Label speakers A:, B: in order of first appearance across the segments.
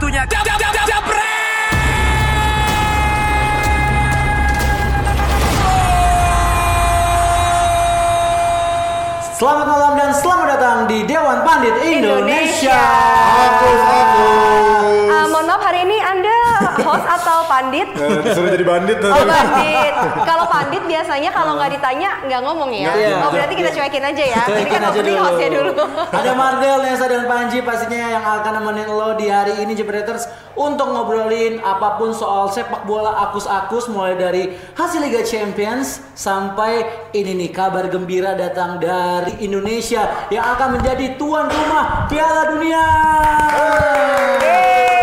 A: Waktunya.
B: Selamat malam dan selamat datang di Dewan Pandit Indonesia.
C: Bagus,
D: host atau pandit?
C: Eh, disuruh jadi bandit
D: Oh pandit. Kalau pandit biasanya kalau nggak ditanya nggak ngomong ya.
B: Iya.
D: Oh berarti kita cuekin aja ya. Jadi
B: Cuekin
D: kan
B: aja
D: opening
B: dulu.
D: hostnya dulu.
B: Ada Mardel, Nesa dan Panji pastinya yang akan nemenin lo di hari ini Jebreters untuk ngobrolin apa pun soal sepak bola akus-akus mulai dari hasil Liga Champions sampai ini nih kabar gembira datang dari Indonesia yang akan menjadi tuan rumah Piala Dunia.
D: Yeay.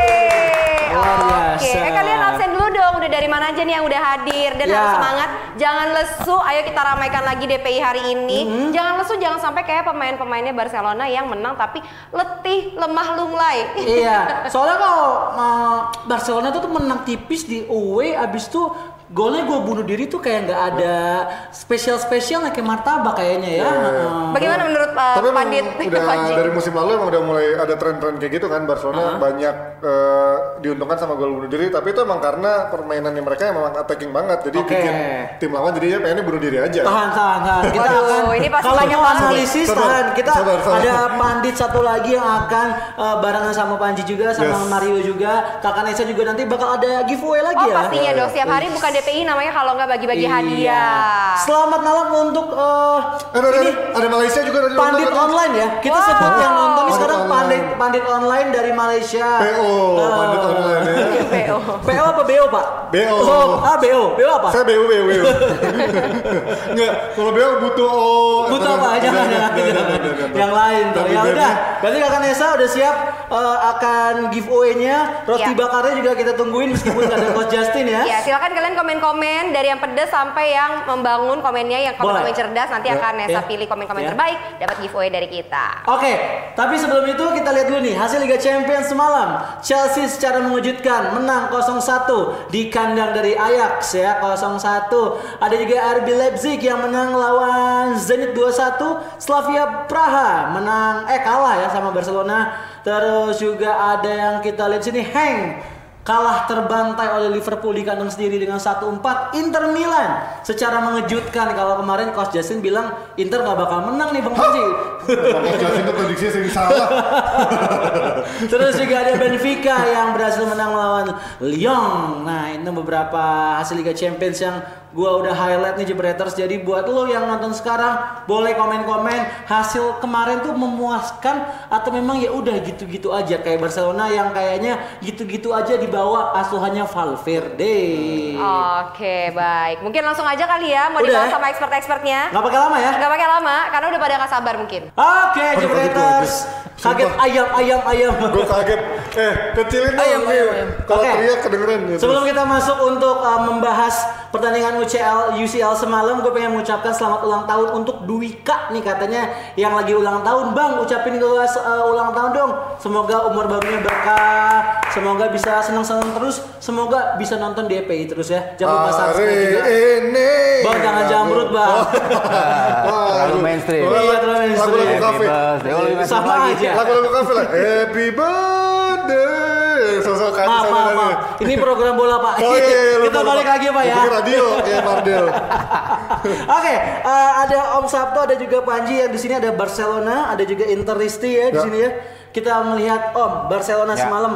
D: Aja nih yang udah hadir dan
B: Ya.
D: harus semangat. Jangan lesu. Ayo kita ramaikan lagi DPI hari ini.
B: Mm-hmm.
D: Jangan lesu, jangan sampai kayak pemain-pemainnya Barcelona yang menang tapi letih, lemah lunglai.
B: iya, soalnya kalau uh, Barcelona tuh, tuh menang tipis di away abis itu golnya gue bunuh diri tuh kayak nggak ada spesial-spesial kayak martabak kayaknya ya. Heeh.
D: Bagaimana menurut uh,
C: Tapi
D: Pandit
C: udah
D: Panji?
C: dari musim lalu emang udah mulai ada tren-tren kayak gitu kan Barcelona banyak eh, diuntungkan sama gol bunuh diri tapi itu emang karena permainannya mereka emang attacking banget jadi
B: Oke.
C: bikin tim lawan jadinya pengennya bunuh diri aja.
B: Tahan, tahan, tahan. Kita
D: Waduh,
B: akan
D: ini pasti
B: kalau
D: banyak
B: analisis
C: Sabar,
B: tahan. Kita
C: sabar, sabar.
B: ada pandit satu lagi yang akan uh, barengan sama Panji juga sama
C: Yes.
B: Mario juga. Kakak Nesa juga nanti bakal ada giveaway lagi
D: Oh
B: ya.
D: pastinya dong, setiap hari bukan DPI namanya kalau nggak bagi-bagi
B: Iya.
D: hadiah.
B: Selamat malam untuk uh,
C: Eh, ada,
B: ini
C: ada, Malaysia juga ada
B: Pandit
C: nonton, kan?
B: online ya. Kita
D: Wow.
B: sebut yang nonton ini
C: Pandit
B: sekarang
C: online.
B: pandit pandit online dari Malaysia.
C: PO,
B: Eh,
C: Pandit online ya.
D: PO.
B: PO apa BO, Pak?
C: BO.
B: Oh, ah BO. BO apa?
C: Saya BU BU BU. Enggak, kalau BU butuh oh.
B: Butuh apa? Jangan, jangan. Yang lain tuh.
C: Tapi
B: Ya udah. Berarti Kakak Nesa udah siap eh, akan giveaway-nya. Roti
D: Iya.
B: bakarnya juga kita tungguin meskipun nggak ada Coach Justin ya.
D: Ya silakan kalian komen-komen dari yang pedas sampai yang membangun komennya yang komen-komen cerdas nanti akan Nesa
B: ya.
D: pilih komen-komen
B: Ya.
D: terbaik dapat giveaway dari kita.
B: Oke, tapi sebelum itu kita lihat dulu nih hasil Liga Champions semalam. Chelsea secara mengejutkan menang 0-1 di kandang dari Ajax ya 0-1. Ada juga RB Leipzig yang menang lawan Zenit 2-1. Slavia Praha menang eh kalah ya sama Barcelona. Terus juga ada yang kita lihat sini Heng kalah terbantai oleh Liverpool di kandang sendiri dengan 1-4 Inter Milan secara mengejutkan kalau kemarin Coach Justin bilang Inter nggak bakal menang nih Bang Panji
C: Justin itu prediksinya sering salah.
B: Terus juga ada Benfica yang berhasil menang melawan Lyon. Nah, itu beberapa hasil Liga Champions yang gua udah highlight nih Jebreters. Jadi buat lo yang nonton sekarang boleh komen-komen hasil kemarin tuh memuaskan atau memang ya udah gitu-gitu aja kayak Barcelona yang kayaknya gitu-gitu aja dibawa asuhannya Valverde.
D: Oke baik, mungkin langsung aja kali ya mau
B: Udah
D: dibahas sama expert-expertnya.
B: Nggak pakai lama ya?
D: Gak pakai lama karena udah pada gak sabar mungkin.
B: Oke,
C: Aduh,
B: Jebreters.
C: Kaget Sumpah.
B: ayam ayam ayam.
C: Gue kaget. Eh, kecilin dong.
B: Ayam,
C: ini.
B: ayam, ayam.
C: Kalau
B: Oke.
C: teriak kedengeran gitu.
B: Sebelum kita masuk untuk uh, membahas pertandingan UCL UCL semalam, gue pengen mengucapkan selamat ulang tahun untuk Duika nih katanya yang lagi ulang tahun, Bang. Ucapin gue uh, ulang tahun dong. Semoga umur barunya berkah, semoga bisa senang-senang terus, semoga bisa nonton DPI terus ya. Jangan lupa subscribe juga.
C: ini.
B: Bang, jangan jamrut, Bang.
C: Wah,
E: Terlalu mainstream.
B: Iya, terlalu mainstream.
C: Lagu-lagu kafe.
E: Oh,
B: Sama aja.
C: Lagu-lagu kafe lah. Happy birthday. Sosok kan
B: Maaf, maaf, maaf. Ini program bola, Pak.
C: Oh iya, iya,
B: kita
C: lupa,
B: balik
C: lupa.
B: lagi, Pak ya.
C: Radio kayak Mardel.
B: Oke, eh, ada Om Sabto, ada juga Panji yang di sini ada Barcelona, ada juga Interisti ya di
C: Ya.
B: sini ya. Kita melihat Om Barcelona
E: Ya.
B: semalam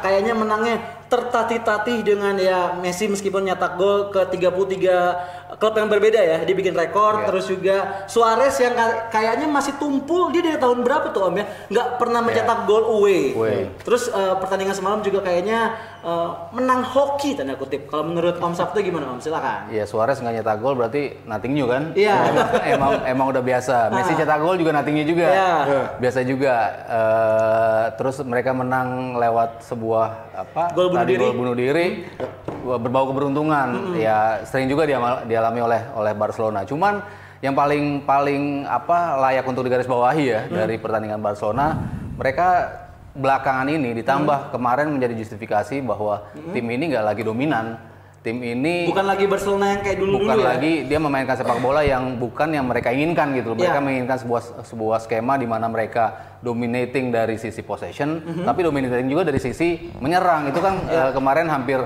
B: kayaknya menangnya tertatih-tatih dengan ya Messi meskipun nyetak gol ke 33 klub yang berbeda ya, dia bikin rekor.
E: Ya.
B: Terus juga Suarez yang ka- kayaknya masih tumpul dia dari tahun berapa tuh Om ya, nggak pernah mencetak gol away.
E: Away.
B: Terus eh, pertandingan semalam juga kayaknya eh, menang hoki tanda kutip. Kalau menurut Om Sabto gimana Om? Silakan.
E: Iya Suarez nggak nyetak gol berarti nothing new kan?
B: Iya.
E: emang emang udah biasa. Messi
B: Ah.
E: cetak gol juga nothing new juga.
B: Iya.
E: Biasa juga. Eh, terus mereka menang lewat sebuah apa?
B: Gol bunuh diri.
E: Gol bunuh diri. Berbau keberuntungan. Ya sering juga diamal- dialami oleh oleh Barcelona. Cuman yang paling paling apa layak untuk digarisbawahi ya
B: Mm.
E: dari pertandingan Barcelona, mereka belakangan ini ditambah
B: Mm.
E: kemarin menjadi justifikasi bahwa tim ini nggak lagi dominan tim ini
B: Bukan lagi Barcelona yang kayak dulu-dulu
E: bukan
B: ya.
E: lagi dia memainkan sepak bola yang bukan yang mereka inginkan gitu. Mereka
B: Iya.
E: menginginkan sebuah sebuah skema di mana mereka dominating dari sisi possession,
B: Mhm.
E: tapi dominating juga dari sisi menyerang. Itu kan
B: Iya.
E: eh, kemarin hampir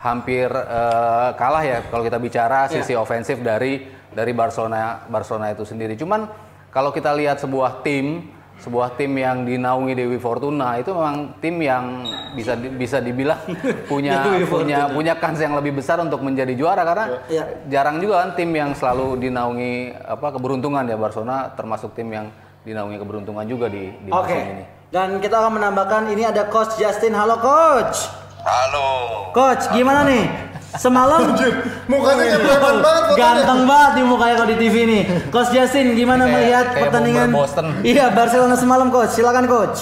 E: hampir eh, kalah ya kalau kita bicara
B: Iya.
E: sisi ofensif dari dari Barcelona Barcelona itu sendiri. Cuman kalau kita lihat sebuah tim sebuah tim yang dinaungi Dewi Fortuna itu memang tim yang bisa di- bisa dibilang punya punya punya kans yang lebih besar untuk menjadi juara karena
B: Iya.
E: jarang juga kan tim yang selalu dinaungi apa keberuntungan ya Barcelona termasuk tim yang dinaungi keberuntungan juga di di
B: Oke.
E: musim ini.
B: Dan kita akan menambahkan ini ada Coach Justin. Halo Coach.
A: Halo.
B: Coach, gimana nih? Semalam
C: Mukanya preman banget
B: ganteng banget di mukanya kalau di TV nih. Coach Justin, gimana
E: Kayak-
B: melihat
E: kayak
B: pertandingan
E: Boston.
B: Iya, Barcelona semalam Coach. Silakan Coach.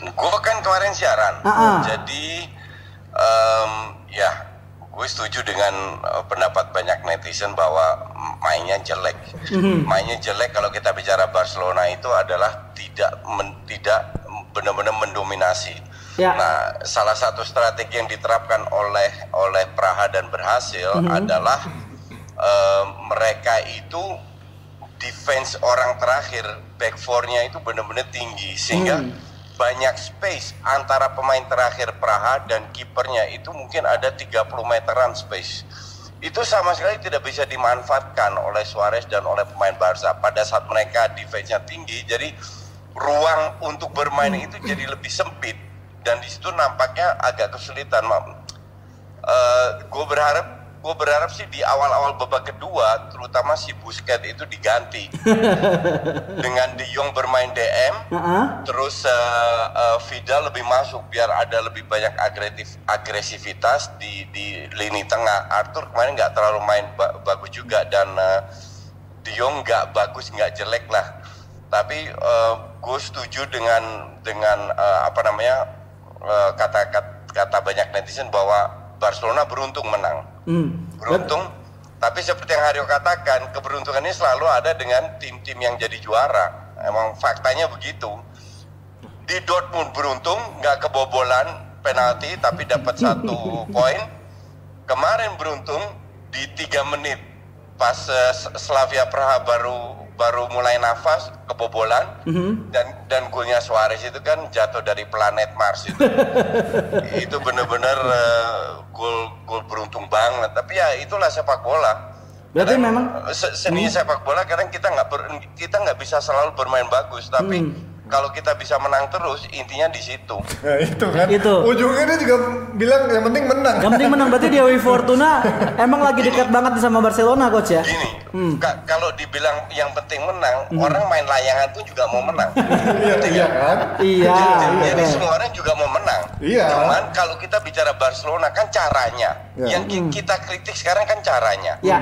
A: Gue kan kemarin siaran.
B: Ah.
A: Jadi em, ya gue setuju dengan eh, pendapat banyak netizen bahwa mainnya jelek.
B: Mhm.
A: Mainnya jelek kalau kita bicara Barcelona itu adalah tidak men- tidak benar-benar mendominasi.
B: Ya.
A: Nah, salah satu strategi yang diterapkan oleh oleh Praha dan berhasil
B: Mhm.
A: adalah em, mereka itu defense orang terakhir back four-nya itu benar-benar tinggi sehingga banyak space antara pemain terakhir Praha dan kipernya itu mungkin ada 30 meteran space. Itu sama sekali tidak bisa dimanfaatkan oleh Suarez dan oleh pemain Barca pada saat mereka defense-nya tinggi. Jadi ruang untuk bermain itu jadi lebih sempit dan di situ nampaknya agak kesulitan. gue berharap gue berharap sih di awal-awal babak kedua terutama si Busquets itu diganti dengan De Jong bermain DM
B: Heeh.
A: terus eh, eh, Vidal lebih masuk biar ada lebih banyak agresif agresivitas di di lini tengah Arthur kemarin nggak terlalu main ba- bagus juga dan eh, De Jong nggak bagus nggak jelek lah tapi gue setuju dengan dengan eh, apa namanya eh, kata, kata kata banyak netizen bahwa Barcelona beruntung menang.
B: Hmm.
A: beruntung tapi seperti yang Haryo katakan keberuntungan ini selalu ada dengan tim-tim yang jadi juara. Emang faktanya begitu. Di Dortmund beruntung nggak kebobolan penalti tapi dapat satu poin. Kemarin beruntung di tiga menit pas eh, Slavia Praha baru baru mulai nafas kebobolan dan dan golnya Suarez itu kan jatuh dari planet Mars itu. Itu benar-benar eh, gol gol beruntung banget. Tapi ya itulah sepak bola.
B: Berarti
A: Kadang,
B: memang
A: se- seni sepak bola kadang kita nggak kita nggak bisa selalu bermain bagus. Tapi kalau kita bisa menang terus intinya di situ
C: Nah itu kan.
B: Itu.
C: Ujungnya dia juga bilang yang penting menang.
B: yang penting menang berarti Dewi Fortuna emang lagi dekat banget sama Barcelona Coach ya.
A: gini ka- kalau dibilang yang penting menang orang main layangan pun juga mau menang
C: Iya iya kan.
B: Iya.
A: jadi, jadi
B: oke.
A: semua orang juga mau menang
C: Iya.
A: cuman kalau kita bicara Barcelona kan caranya
C: Ya.
A: yang ki- kita kritik sekarang kan caranya
B: Ya.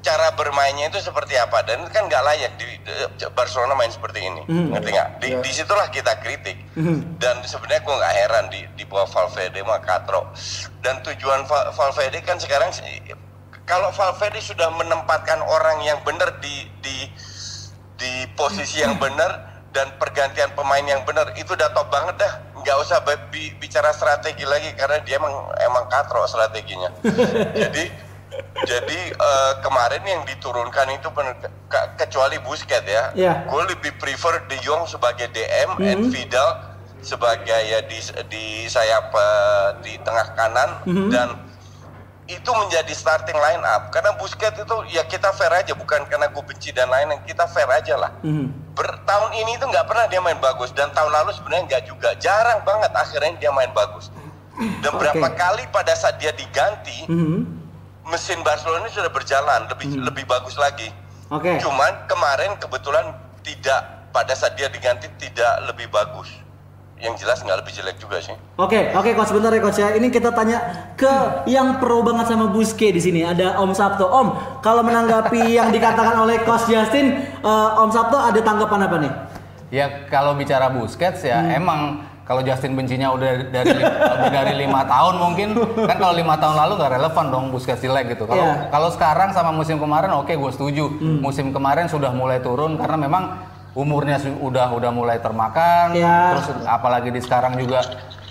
A: Cara bermainnya itu seperti apa? Dan kan nggak layak di, di- Barcelona main seperti ini. Ngerti nggak? Di,
C: Ya.
A: di situlah kita kritik. Dan sebenarnya gue nggak heran di di bawah Valverde mah katro. Dan tujuan Va- Valverde kan sekarang kalau Valverde sudah menempatkan orang yang benar di di di posisi yang benar dan pergantian pemain yang benar itu udah top banget dah. Nggak usah bi- bi- bicara strategi lagi karena dia emang emang katro strateginya. Jadi jadi eh, kemarin yang diturunkan itu bener- ke- kecuali Busquets ya,
B: Iya.
A: gue lebih prefer De Jong sebagai DM and Vidal sebagai ya di di sayap eh, di tengah kanan dan itu menjadi starting line up karena Busquets itu ya kita fair aja bukan karena gue benci dan lain-lain kita fair aja lah
B: Mhm.
A: Ber- tahun ini tuh nggak pernah dia main bagus dan tahun lalu sebenarnya nggak juga jarang banget akhirnya dia main bagus dan berapa
B: Oke.
A: kali pada saat dia diganti
B: Mhm.
A: Mesin Barcelona ini sudah berjalan lebih lebih bagus lagi.
B: Oke.
A: Cuman kemarin kebetulan tidak pada saat dia diganti tidak lebih bagus. Yang jelas nggak lebih jelek juga sih.
B: Oke, oke coach sebentar ya coach ya. Ini kita tanya ke yang pro banget sama Buske di sini. Ada Om Sabto. Om, kalau menanggapi yang dikatakan oleh coach Justin, eh, Om Sabto ada tanggapan apa nih?
E: Ya kalau bicara Busquets ya
B: Hmm.
E: emang kalau Justin bencinya udah dari lebih dari lima tahun mungkin kan kalau lima tahun lalu nggak relevan dong Busquets jelek gitu. Kalau
B: Iya.
E: kalau sekarang sama musim kemarin oke gue setuju. Musim kemarin sudah mulai turun karena memang umurnya su- udah udah mulai termakan.
B: Iya.
E: Terus apalagi di sekarang juga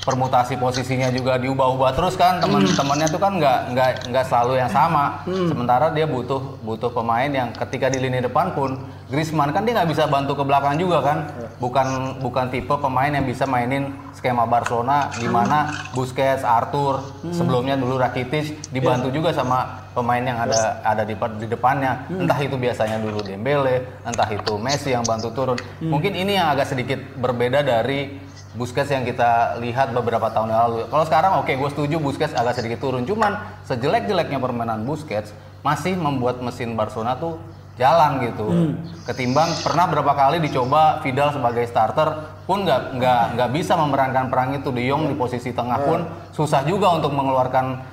E: permutasi posisinya juga diubah-ubah terus kan. Teman-temannya tuh kan nggak nggak nggak selalu yang sama. Sementara dia butuh butuh pemain yang ketika di lini depan pun Griezmann kan dia nggak bisa bantu ke belakang juga kan. Bukan bukan tipe pemain yang bisa mainin skema Barcelona di mana Busquets Arthur sebelumnya dulu Rakitic dibantu juga sama pemain yang ada ada di, di depannya. Entah itu biasanya dulu Dembele entah itu Messi yang bantu turun. Mungkin ini yang agak sedikit berbeda dari Busquets yang kita lihat beberapa tahun yang lalu. Kalau sekarang oke, gue setuju Busquets agak sedikit turun. Cuman sejelek-jeleknya permainan Busquets masih membuat mesin Barcelona tuh jalan gitu. Ketimbang pernah berapa kali dicoba Vidal sebagai starter pun nggak nggak nggak bisa memerankan perang itu. De Jong di posisi tengah pun susah juga untuk mengeluarkan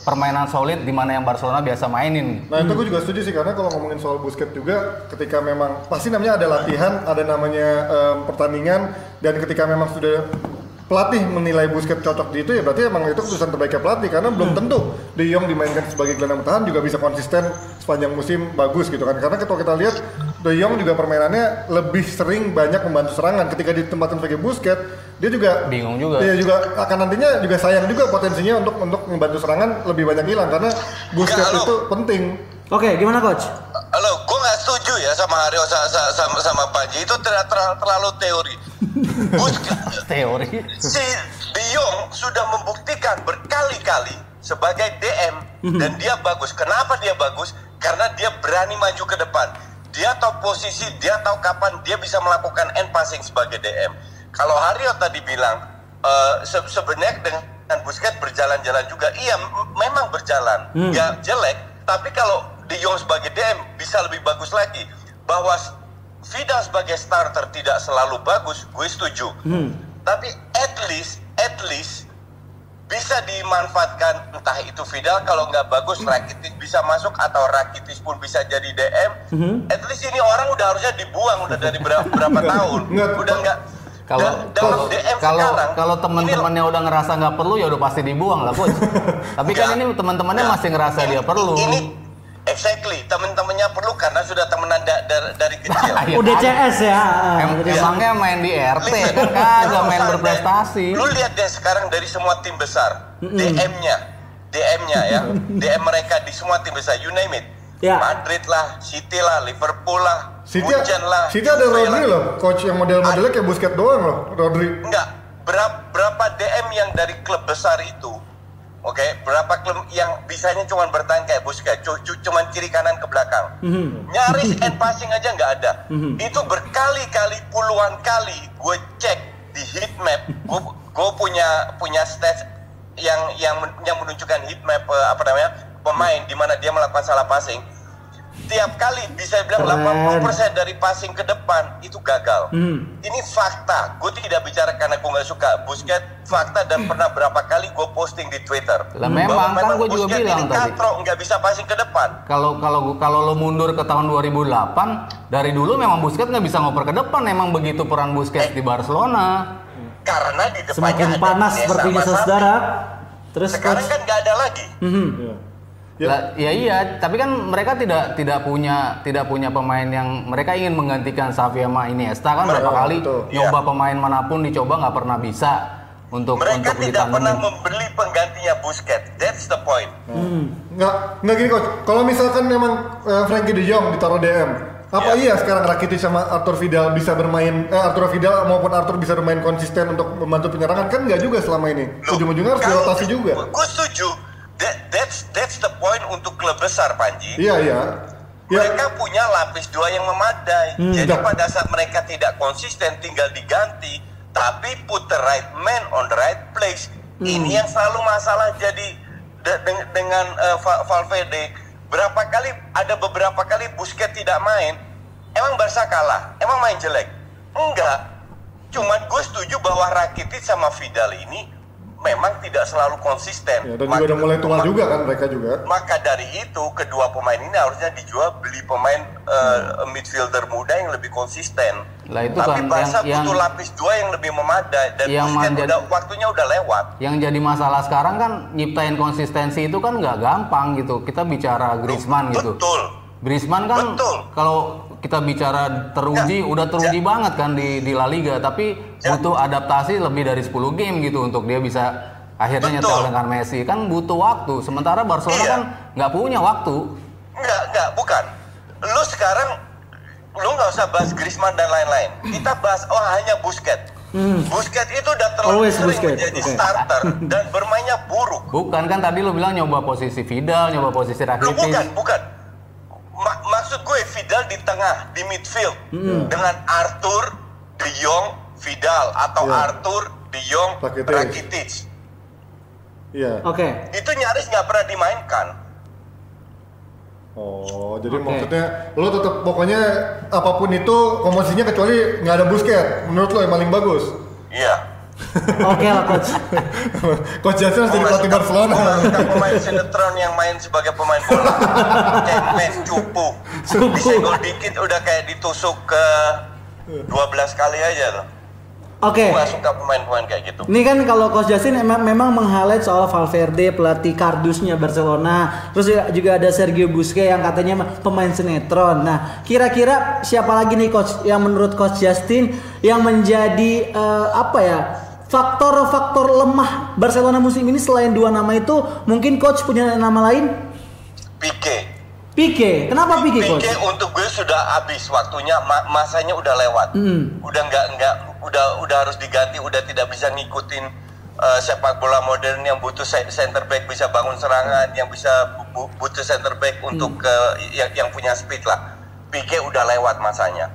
E: permainan solid di mana yang Barcelona biasa mainin.
C: Nah itu gue juga setuju sih karena kalau ngomongin soal Busquets juga ketika memang pasti namanya ada latihan, ada namanya em, pertandingan dan ketika memang sudah pelatih menilai Busquets cocok di itu ya berarti emang itu keputusan terbaiknya pelatih karena belum tentu De Jong dimainkan sebagai gelandang bertahan juga bisa konsisten sepanjang musim bagus gitu kan karena kalau kita lihat De Jong juga permainannya lebih sering banyak membantu serangan ketika ditempatkan sebagai Busquets dia juga
E: Bingung juga.
C: Iya juga akan nantinya juga sayang juga potensinya untuk untuk membantu serangan lebih banyak hilang karena Busquets
A: Enggak,
C: itu penting.
B: Oke, gimana coach?
A: Halo, gue nggak setuju ya sama Haryo sa- sa- sama, sama Panji itu ter- ter- terlalu teori. Busquets-
E: Teori.
A: si De Jong sudah membuktikan berkali-kali sebagai DM dan dia bagus. Kenapa dia bagus? Karena dia berani maju ke depan. Dia tahu posisi, dia tahu kapan dia bisa melakukan end passing sebagai DM. Kalau Haryo tadi bilang eh, se- sebenarnya dengan Busquets berjalan-jalan juga, iya memang berjalan, ya jelek. Tapi kalau De Jong sebagai DM bisa lebih bagus lagi. Bahwa Vidal sebagai starter tidak selalu bagus, gue setuju. Tapi at least, at least bisa dimanfaatkan entah itu Vidal kalau nggak bagus Rakitic bisa masuk atau Rakitic pun bisa jadi DM. At least ini orang udah harusnya dibuang udah dari berapa, berapa tahun.
C: Nggak.
A: Udah nggak.
E: Kalau kalau
A: DM
E: kalau
A: sekarang.
E: kalau teman-temannya udah ngerasa nggak perlu ya udah pasti dibuang lah coach. Tapi kan ini teman-temannya masih ngerasa
A: Ini-
E: dia perlu.
A: Ini exactly teman-temannya perlu karena sudah temenan da- da- dari kecil.
E: Iya
B: Udah? CS ya.
E: Em-
B: Udah
E: emangnya main di RT kan kagak main berprestasi.
A: Lu lihat deh sekarang dari semua tim besar, DM-nya, DM-nya ya, DM mereka di semua tim besar, you name it.
B: Ya.
A: Madrid lah, City lah, Liverpool lah,
C: City,
A: Munchen lah.
C: City ada Rodri
A: lah.
C: loh, coach yang model-modelnya kayak Busquets doang loh, Rodri.
A: Enggak, berapa, berapa DM yang dari klub besar itu, oke, berapa klub yang bisanya cuma bertahan kayak Busquets, cu- cu- cuman kiri kanan ke belakang. Nyaris end passing aja nggak ada. Itu berkali-kali, puluhan kali gue cek di heat map, gue punya punya stats yang yang yang menunjukkan heat map eh, apa namanya pemain di mana dia melakukan salah passing. Tiap kali bisa bilang
B: Keren.
A: 80% dari passing ke depan itu gagal. Ini fakta. Gue tidak bicara karena gue nggak suka Busquets. Fakta dan pernah berapa kali gue posting di Twitter.
E: Lah memang, kan gua juga bilang
A: ini
E: tadi.
A: katro, nggak bisa passing ke depan.
E: Kalau kalau kalau lo mundur ke tahun 2008, dari dulu memang Busquets nggak bisa ngoper ke depan. Emang begitu peran Busquets di Barcelona.
A: Karena di depannya
B: Semakin panas sepertinya saudara. Terus
A: Sekarang
B: coach.
A: kan nggak ada lagi.
C: Iya. Ya.
E: Lah, ya iya, tapi kan mereka tidak tidak punya tidak punya pemain yang mereka ingin menggantikan Xavi sama Iniesta kan berapa
C: Betul,
E: kali
C: betul.
E: nyoba pemain mana pun dicoba nggak pernah bisa untuk
A: Mereka
E: untuk
A: tidak pernah membeli penggantinya Busquets. That's the point.
C: Nggak, nggak gini coach. Kalau misalkan memang eh, Frankie De Jong ditaruh DM, apa iya sekarang Rakitic sama Arthur Vidal bisa bermain, eh, Arthur Vidal maupun Arthur bisa bermain konsisten untuk membantu penyerangan? Kan nggak juga selama ini. Ujung-ujungnya harus dirotasi juga.
A: Gue setuju. That, that's that's the point untuk klub besar Panji.
C: Iya iya. Ya,
A: Mereka punya lapis dua yang memadai. Jadi
C: dah.
A: pada saat mereka tidak konsisten tinggal diganti, tapi put the right man on the right place. Ini yang selalu masalah jadi de- deng- dengan Va- Valverde. Berapa kali ada beberapa kali Busquets tidak main. Emang Barca kalah? Emang main jelek? Enggak. Cuman gue setuju bahwa Rakitic sama Vidal ini memang tidak selalu konsisten.
C: ya, dan juga udah mulai tua juga kan mereka juga.
A: maka dari itu kedua pemain ini harusnya dijual beli pemain eh, midfielder muda yang lebih konsisten.
E: Lah, itu
A: Tapi
E: kan
A: Barca
E: yang-
A: butuh
E: yang-
A: lapis dua yang lebih memadai dan
E: Yang menjadi-
A: udah waktunya udah lewat.
E: Yang jadi masalah sekarang kan nyiptain konsistensi itu kan nggak gampang gitu. Kita bicara Griezmann gitu.
A: Betul.
E: Griezmann kan
A: Betul.
E: kalau kita bicara teruji, udah teruji banget kan di di La Liga, tapi
A: Ya.
E: butuh adaptasi lebih dari 10 game gitu untuk dia bisa akhirnya
A: Betul.
E: nyetel dengan Messi. Kan butuh waktu. Sementara Barcelona
A: Iya.
E: kan nggak punya waktu.
A: Enggak, enggak, bukan. Lu sekarang lu nggak usah bahas Griezmann dan lain-lain. Kita bahas oh hanya Busquets. Busquets itu udah terlalu
B: Hmm. Always
A: sering
B: Busquets,
A: menjadi
B: oke.
A: starter dan bermainnya buruk.
E: Bukan kan tadi lu bilang nyoba posisi Vidal, nyoba posisi Rakitic.
A: bukan, bukan. Ma- maksud gue Vidal di tengah, di midfield dengan Arthur, De Jong, Vidal atau
C: Iya.
A: Arthur, De Jong,
C: Rakitic.
A: Rakitic.
C: Iya.
B: Oke.
A: Itu nyaris nggak pernah dimainkan.
C: Oh, jadi
B: Oke.
C: maksudnya lo tetap pokoknya apa pun itu komposisinya kecuali nggak ada busket. Menurut lo yang paling bagus.
A: Iya.
B: Oke lah coach.
C: Coach Jason harus jadi pelatih Barcelona.
A: memasukkan pemain sinetron yang main sebagai pemain bola cemen cupu
B: Cupu.
A: disenggol dikit udah kayak ditusuk ke 12 kali aja loh
B: Oke.
A: Gua suka pemain-pemain kayak gitu
B: Ini kan kalau Coach Justin emang memang meng-highlight soal Valverde pelatih kardusnya Barcelona. Terus juga- juga ada Sergio Busquets yang katanya pemain sinetron. Nah, kira-kira siapa lagi nih coach yang menurut Coach Justin yang menjadi eh, apa ya? Faktor-faktor lemah Barcelona musim ini selain dua nama itu, mungkin coach punya nama lain?
A: Pique
B: Pique. Kenapa Pique coach?
A: Pique untuk gue sudah habis waktunya ma- masanya udah lewat
B: Hmm.
A: udah nggak nggak udah udah harus diganti udah tidak bisa ngikutin eh, sepak bola modern yang butuh center back bisa bangun serangan yang bisa bu- bu- butuh center back untuk ke yang, yang punya speed lah Pique udah lewat masanya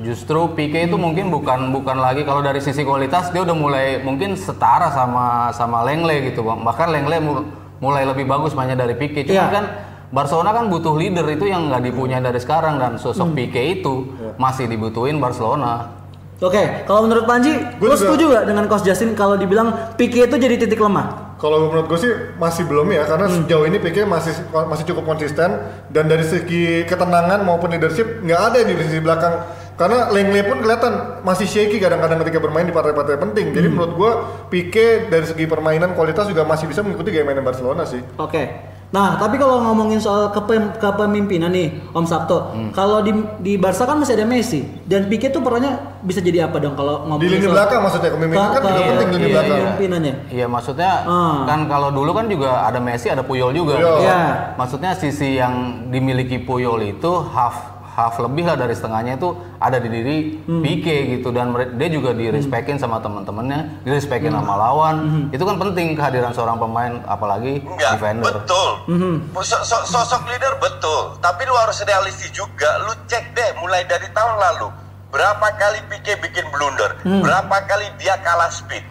E: Justru Pique itu mungkin bukan bukan lagi kalau dari sisi kualitas dia udah mulai mungkin setara sama sama Lengle gitu bang. Bahkan Lengle mul- mulai lebih bagus mainnya dari Pique.
B: Iya.
E: Cuma kan Barcelona kan butuh leader itu yang nggak dipunya dari sekarang dan sosok Pique itu masih dibutuhin Barcelona.
B: Oke, kalau menurut Panji,
C: juga-
B: setuju gak dengan Coach Justin kalau dibilang Pique itu jadi titik lemah?
C: Kalau menurut gue sih masih belum ya, karena sejauh ini Pique masih masih cukup konsisten dan dari segi ketenangan maupun leadership nggak ada di sisi belakang. Karena Lengle pun kelihatan masih shaky kadang-kadang ketika bermain di partai-partai penting. Jadi menurut gue Pique dari segi permainan kualitas juga masih bisa mengikuti gaya mainan Barcelona sih.
B: Oke. Nah, tapi kalau ngomongin soal kepem- kepemimpinan nih, Om Sabto,
C: Hmm.
B: kalau di di Barca kan masih ada Messi dan Pique tuh perannya bisa jadi apa dong kalau ngomongin
C: Di lini
B: soal
C: belakang maksudnya kepemimpinan kan juga
B: ke-
C: penting lini
B: iya,
C: belakang.
B: Kepemimpinannya.
E: Iya maksudnya
B: Ah.
E: kan kalau dulu kan juga ada Messi ada Puyol juga.
C: Puyol.
B: Iya.
E: Maksudnya sisi yang dimiliki Puyol itu half half lebih lah dari setengahnya itu ada di diri
B: Hmm.
E: Pique gitu dan dia juga direspekin sama teman-temannya, direspekin
B: Hmm.
E: sama lawan. Itu kan penting kehadiran seorang pemain apalagi
A: Enggak,
E: defender.
A: betul.
B: Mhm.
A: So- so- sosok leader betul, tapi lu harus realistis juga. Lu cek deh mulai dari tahun lalu. Berapa kali Pique bikin blunder?
B: Hmm.
A: Berapa kali dia kalah speed?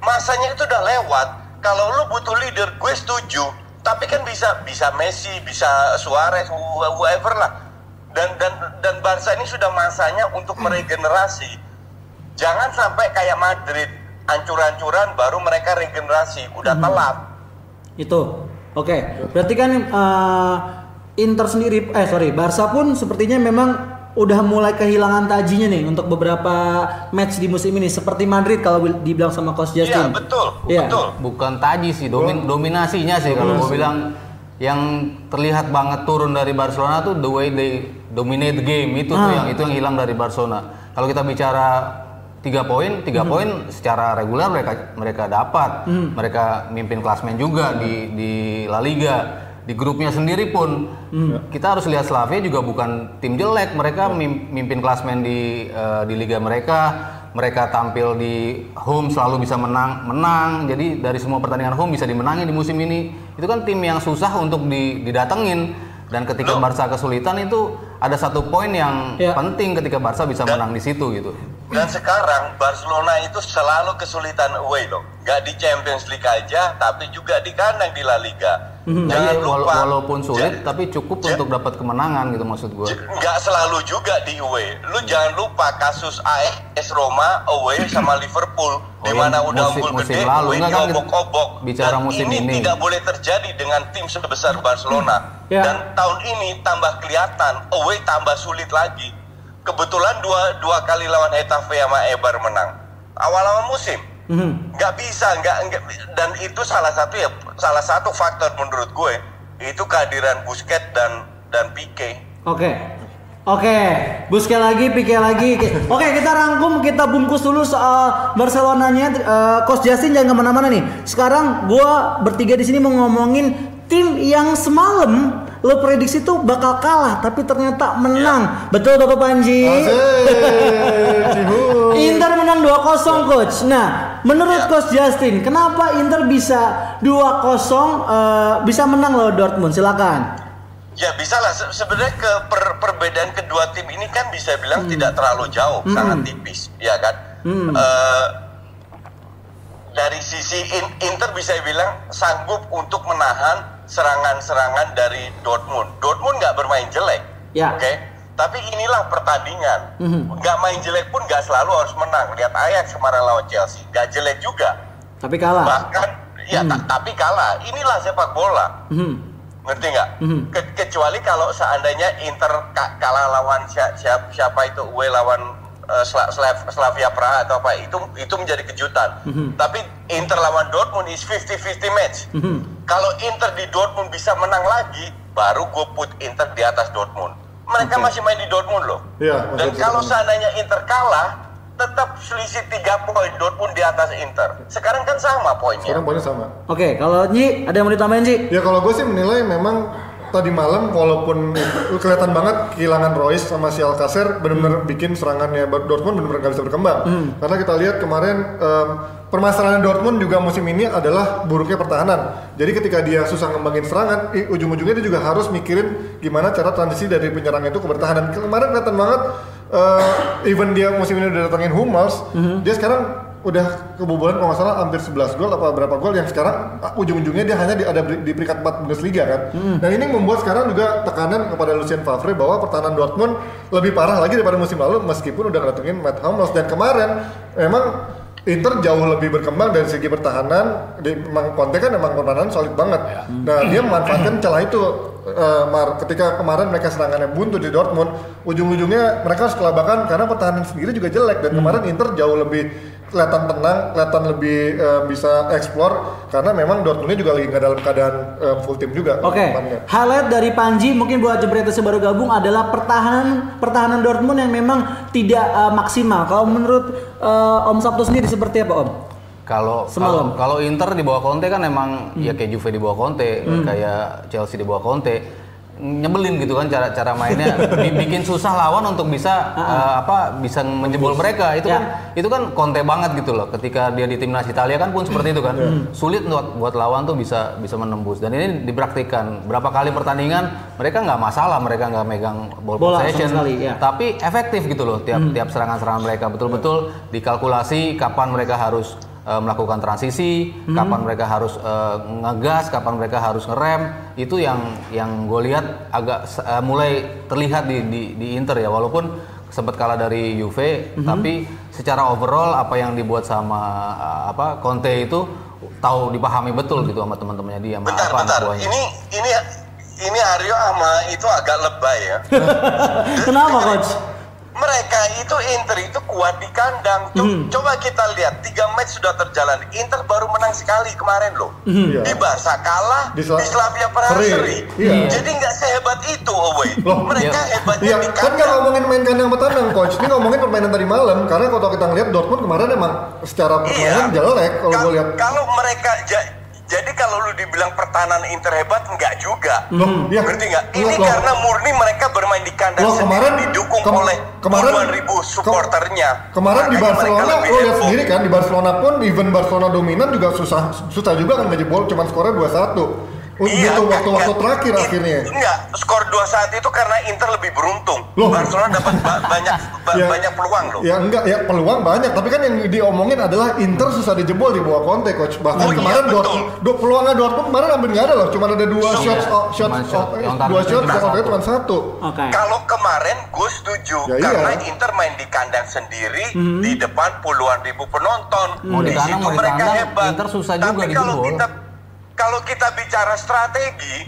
A: Masanya itu udah lewat. Kalau lu butuh leader, gue setuju. Tapi kan bisa bisa Messi, bisa Suarez, wh- whoever lah. Dan dan dan Barca ini sudah masanya untuk meregenerasi. Jangan sampai kayak Madrid ancur-ancuran baru mereka regenerasi, udah telat.
B: Itu. Oke. Berarti kan eh, Inter sendiri eh sorry, Barca pun sepertinya memang udah mulai kehilangan tajinya nih untuk beberapa match di musim ini seperti Madrid kalau bil- dibilang sama Coach
A: Iya
B: Justin.
A: betul,
B: Iya.
A: betul.
E: Bukan taji sih, domin, dominasinya sih kalau gue bilang yang terlihat banget turun dari Barcelona tuh the way they dominate the game itu tuh
B: Ah.
E: yang itu yang hilang dari Barcelona. Kalau kita bicara tiga poin, tiga
B: Hmm.
E: poin secara reguler mereka mereka dapat, mereka mimpin klasmen juga di di La Liga. Di grupnya sendiri pun
B: Hmm.
E: kita harus lihat Slavia juga bukan tim jelek, mereka mim- mimpin klasmen di eh, di liga mereka mereka tampil di home selalu bisa menang menang jadi dari semua pertandingan home bisa dimenangi di musim ini itu kan tim yang susah untuk di- didatengin dan ketika Barca kesulitan itu ada satu poin yang
B: Ya.
E: penting ketika Barca bisa menang di situ gitu
A: Dan sekarang Barcelona itu selalu kesulitan away loh. Gak di Champions League aja, tapi juga di kandang di La Liga. Jangan
E: Jadi
A: lupa.
E: wala- walaupun sulit
A: Ja-
E: tapi cukup
A: Ja-
E: untuk dapat kemenangan gitu maksud gue
A: nggak selalu juga di away. Lu jangan lupa kasus AS Roma away sama Liverpool, di
E: iya,
A: mana udah
E: musim-
A: unggul
E: musim
A: gede,
E: lalu.
A: away
E: Enggak kan kita
A: diobok-obok.
E: bicara
A: Dan
E: musim
A: ini,
E: ini.
A: tidak boleh terjadi dengan tim sebesar Barcelona.
B: Ya.
A: Dan tahun ini tambah kelihatan, away tambah sulit lagi. Kebetulan dua dua kali lawan Hetafe sama Eibar menang. Awal-awal musim
B: Mhm.
A: nggak bisa nggak nggak dan itu salah satu ya salah satu faktor menurut gue itu kehadiran Busquets dan dan Pique
B: Oke. Oke, Busquets lagi, Pique lagi. Oke, kita rangkum, kita bungkus dulu soal Barcelonanya. Eh, Coach Justin jangan ke mana-mana nih. Sekarang gua bertiga di sini mau ngomongin tim yang semalam lo prediksi tuh bakal kalah, tapi ternyata menang. Betul Bapak Panji? Inter menang 2-0 coach. Nah, menurut coach Justin, kenapa Inter bisa 2-0 eh, bisa menang loh Dortmund? Silakan.
A: Ya bisa lah. Se- Sebenarnya ke per- perbedaan kedua tim ini kan bisa bilang tidak terlalu jauh, sangat tipis, ya kan. Eh, dari sisi In- Inter bisa bilang sanggup untuk menahan serangan-serangan dari Dortmund. Dortmund nggak bermain jelek,
B: Ya.
A: oke. Tapi inilah pertandingan. Nggak main jelek pun nggak selalu harus menang. Lihat Ajax kemarin lawan Chelsea, nggak jelek juga.
B: Tapi kalah.
A: Bahkan ya ta- tapi kalah. Inilah sepak bola
B: Mhm.
A: ngerti nggak? Ke- kecuali kalau seandainya Inter ka- kalah lawan siapa, siapa itu away lawan eh, Sla- Slav- Slavia Praha atau apa itu itu menjadi kejutan. Tapi Inter lawan Dortmund is 50-50 match. Kalau Inter di Dortmund bisa menang lagi, baru gue put Inter di atas Dortmund. Mereka masih main di Dortmund loh.
C: Iya,
A: Dan kalau
C: Dortmund.
A: seandainya Inter kalah, tetap selisih 3 poin Dortmund di atas Inter. Sekarang kan sama poinnya.
C: Sekarang poinnya sama.
B: Oke, kalau Nyi ada yang mau ditambahin Nyi?
C: Ya kalau gue sih menilai memang tadi malam walaupun kelihatan banget kehilangan Royce sama si Alcacer benar-benar bikin serangannya Dortmund benar-benar nggak bisa berkembang. Karena kita lihat kemarin em, permasalahan Dortmund juga musim ini adalah buruknya pertahanan. Jadi ketika dia susah ngembangin serangan, ujung-ujungnya dia juga harus mikirin gimana cara transisi dari penyerang itu ke bertahan. Dan kemarin kelihatan banget eh, even dia musim ini udah datangin Hummels, dia sekarang udah kebobolan kalau nggak salah hampir 11 gol apa berapa gol yang sekarang ah, ujung-ujungnya dia hanya di, ada di, peringkat 4 Bundesliga kan. Dan ini membuat sekarang juga tekanan kepada Lucien Favre bahwa pertahanan Dortmund lebih parah lagi daripada musim lalu meskipun udah ngedatengin Matt Hummels dan kemarin memang Inter jauh lebih berkembang dari segi pertahanan. Di, memang Conte kan memang pertahanan solid banget. Nah dia memanfaatkan celah itu. Eh, Mar, ketika kemarin mereka serangannya buntu di Dortmund, ujung-ujungnya mereka harus kelabakan karena pertahanan sendiri juga jelek dan kemarin Inter jauh lebih kelihatan tenang, kelihatan lebih eh, bisa explore karena memang Dortmundnya juga lagi nggak dalam keadaan eh, full tim juga.
B: Oke,
C: depannya.
B: highlight dari Panji mungkin buat Jebretes yang baru gabung adalah pertahanan pertahanan Dortmund yang memang tidak uh, maksimal. Kalau menurut uh, Om Sabtu sendiri seperti apa Om?
E: Kalau
B: Semalam.
E: kalau Inter di bawah Conte kan emang ya kayak Juve di bawah Conte, kayak Chelsea di bawah Conte. Nyebelin gitu kan cara cara mainnya Bi- bikin susah lawan untuk bisa eh, apa bisa menjebol mereka. Itu
B: Ya.
E: kan itu kan Conte banget gitu loh. Ketika dia di timnas Italia kan pun seperti itu kan. Sulit buat buat lawan tuh bisa bisa menembus. Dan ini dipraktikkan berapa kali pertandingan mereka nggak masalah mereka nggak megang ball
B: Bola
E: possession.
B: sekali, ya.
E: Tapi efektif gitu loh tiap tiap serangan-serangan mereka betul-betul dikalkulasi kapan mereka harus eh, melakukan transisi, kapan mereka harus eh, ngegas, kapan mereka harus ngerem. Itu yang yang gue lihat agak eh, mulai terlihat di, di di Inter ya walaupun sempat kalah dari Juve, tapi secara overall apa yang dibuat sama eh, apa Conte itu tahu dipahami betul gitu sama teman-temannya dia sama
A: Bentar,
E: apa
A: bentar.
E: buahnya.
A: Ini ini ini Aryo sama itu agak lebay ya.
B: Kenapa coach?
A: Mereka itu Inter itu kuat di kandang. Co-
B: Hmm.
A: Coba kita lihat tiga match sudah terjalan. Inter baru menang sekali kemarin loh.
C: Iya.
A: Di Barca kalah,
C: Di
A: di,
C: Sla-
A: Slavia Praha
C: Seri.
A: seri.
C: Iya.
A: Jadi nggak sehebat itu away.
C: Loh,
A: Mereka
E: iya.
A: hebatnya
C: Iya,
A: di
C: kan nggak
A: kandang.
C: ngomongin main kandang sama tandang, coach. Ini ngomongin permainan tadi malam. Karena kalau kita ngeliat Dortmund kemarin emang secara permainan jelek kalau
A: Ka-
C: gue lihat.
A: Kalau mereka ja- jadi kalau lu dibilang pertahanan Inter hebat enggak juga.
C: Loh, iya.
A: Ngerti nggak?
C: Loh,
A: Ini
C: loh.
A: karena murni mereka bermain di kandang
C: Loh,
A: sendiri
C: kemarin-
A: didukung
C: kem-
A: oleh
C: kemarin-
A: puluhan ribu supporternya.
C: Kemarin di
A: Makanya
C: Barcelona, lo lihat sendiri kan di Barcelona pun even Barcelona dominan juga susah susah juga kan ngejebol cuma skornya 2-1.
A: Iya,
C: Gitu
A: kan-
C: waktu-waktu
A: kan-
C: terakhir
A: it-
C: akhirnya.
A: Enggak, skor 2 saat itu karena Inter lebih beruntung.
C: Loh.
A: Barcelona dapat ba- banyak ba-
C: Ya.
A: banyak peluang loh.
C: Ya enggak ya peluang banyak tapi kan yang diomongin adalah Inter susah dijebol di bawah Conte coach. Bahkan
A: Oh iya,
C: kemarin
A: betul.
C: Dortmund dua peluangnya Dortmund kemarin hampir nggak ada loh, cuma ada dua
E: Iya,
C: shots oh, shots
E: shot.
C: oh,
E: Yang
C: dua shots
E: satu.
C: cuma satu.
B: Oke.
A: Kalau kemarin gue setuju
C: Ya, iya.
A: karena Inter main di kandang sendiri di depan puluhan ribu penonton.
E: Mau di kandang,
A: situ
E: mau di
A: mereka hebat.
E: Inter susah
A: Tapi
E: juga
A: kalau
E: dijebol.
A: kita kalau kita bicara strategi,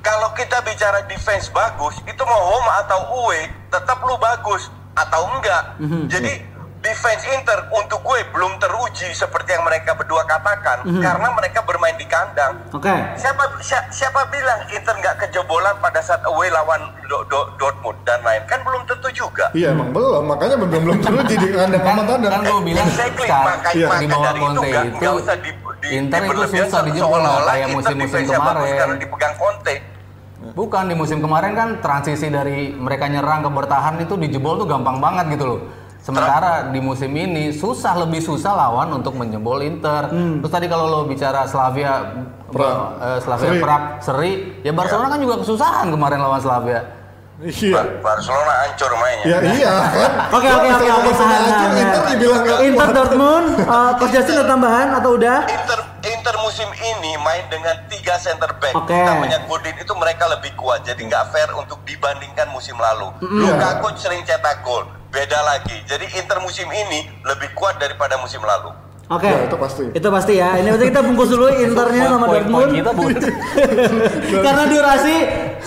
A: kalau kita bicara defense bagus, itu mau home atau away, tetap lu bagus atau enggak. Jadi defense Inter untuk gue belum teruji seperti yang mereka berdua katakan
B: Mhm.
A: karena mereka bermain di kandang.
B: Oke.
A: Siapa si- siapa bilang Inter nggak kejebolan pada saat away lawan Do- Do- Dortmund dan lain kan belum tentu juga.
C: Iya emang belum, makanya belum belum teruji di kandang
E: kan,
C: sama tandang.
E: kan gue bilang
A: Exactly,
C: Iya.
A: maka
E: di bawah
A: dari itu
E: Conte
A: nggak-
E: itu
A: nggak usah di, di,
E: Inter itu susah dijebol
A: seolah-olah
E: kayak musim-musim kemarin.
A: karena dipegang Conte.
E: Bukan di musim kemarin kan transisi dari mereka nyerang ke bertahan itu dijebol tuh gampang banget gitu loh. Sementara di musim ini susah lebih susah lawan untuk menjebol Inter.
B: Hmm.
E: Terus tadi kalau lo bicara Slavia
C: Prag.
E: eh, Slavia
C: Seri.
E: Prag seri, ya Barcelona kan juga kesusahan kemarin lawan Slavia.
C: Iya.
A: Bar- Barcelona hancur mainnya.
C: Ya iya kan.
B: Oke oke oke tahan,
C: Inter dibilang nggak
B: Inter
C: kuat.
B: Dortmund, uh, Coach Justin ada tambahan atau udah?
A: Inter Inter musim ini main dengan tiga center back.
B: Oke.
A: Namanya Godin itu mereka lebih kuat. Jadi nggak fair untuk dibandingkan musim lalu. Lukaku sering cetak gol. Beda lagi. Jadi Inter musim ini lebih kuat daripada musim lalu.
B: Oke.
C: Ya, itu pasti.
B: Itu pasti ya. Ini berarti kita bungkus dulu Internya sama Dortmund.
E: kita.
B: Karena durasi,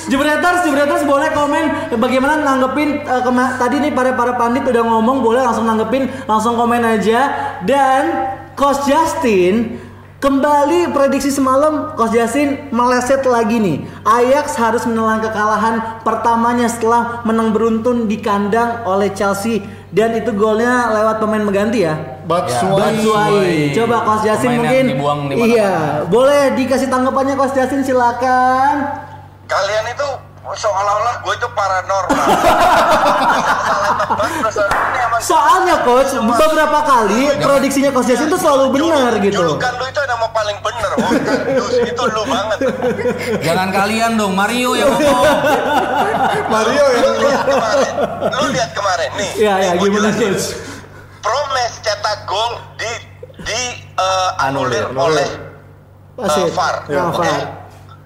B: Jebreters, Jebreters boleh komen bagaimana nanggepin eh, kema- tadi nih para para pandit udah ngomong boleh langsung nanggepin, langsung komen aja. Dan Coach Justin kembali prediksi semalam Coach Justin meleset lagi nih. Ajax harus menelan kekalahan pertamanya setelah menang beruntun di kandang oleh Chelsea dan itu golnya lewat pemain mengganti ya.
C: Batshuayi.
B: Batshuayi. Coba Coach Justin
E: Pemain
B: mungkin.
E: dibuang di
B: iya, boleh dikasih tanggapannya Coach Justin silakan.
A: Kalian itu seolah-olah gue itu paranormal.
B: Soalnya coach beberapa kali prediksinya Coach Justin tuh selalu benar gitu.
A: Julukan lu itu nama paling bener. Oh, kardus. itu lu banget.
E: Jangan kalian dong, Mario yang ngomong.
C: Mario yang
A: Lu lihat kemarin. Lu lihat kemarin nih.
B: Iya iya gimana coach?
A: Promes cetak gol di di eh, anulir oleh
B: Wasit.
A: eh, VAR.
B: Ya,
A: Oke.
B: VAR.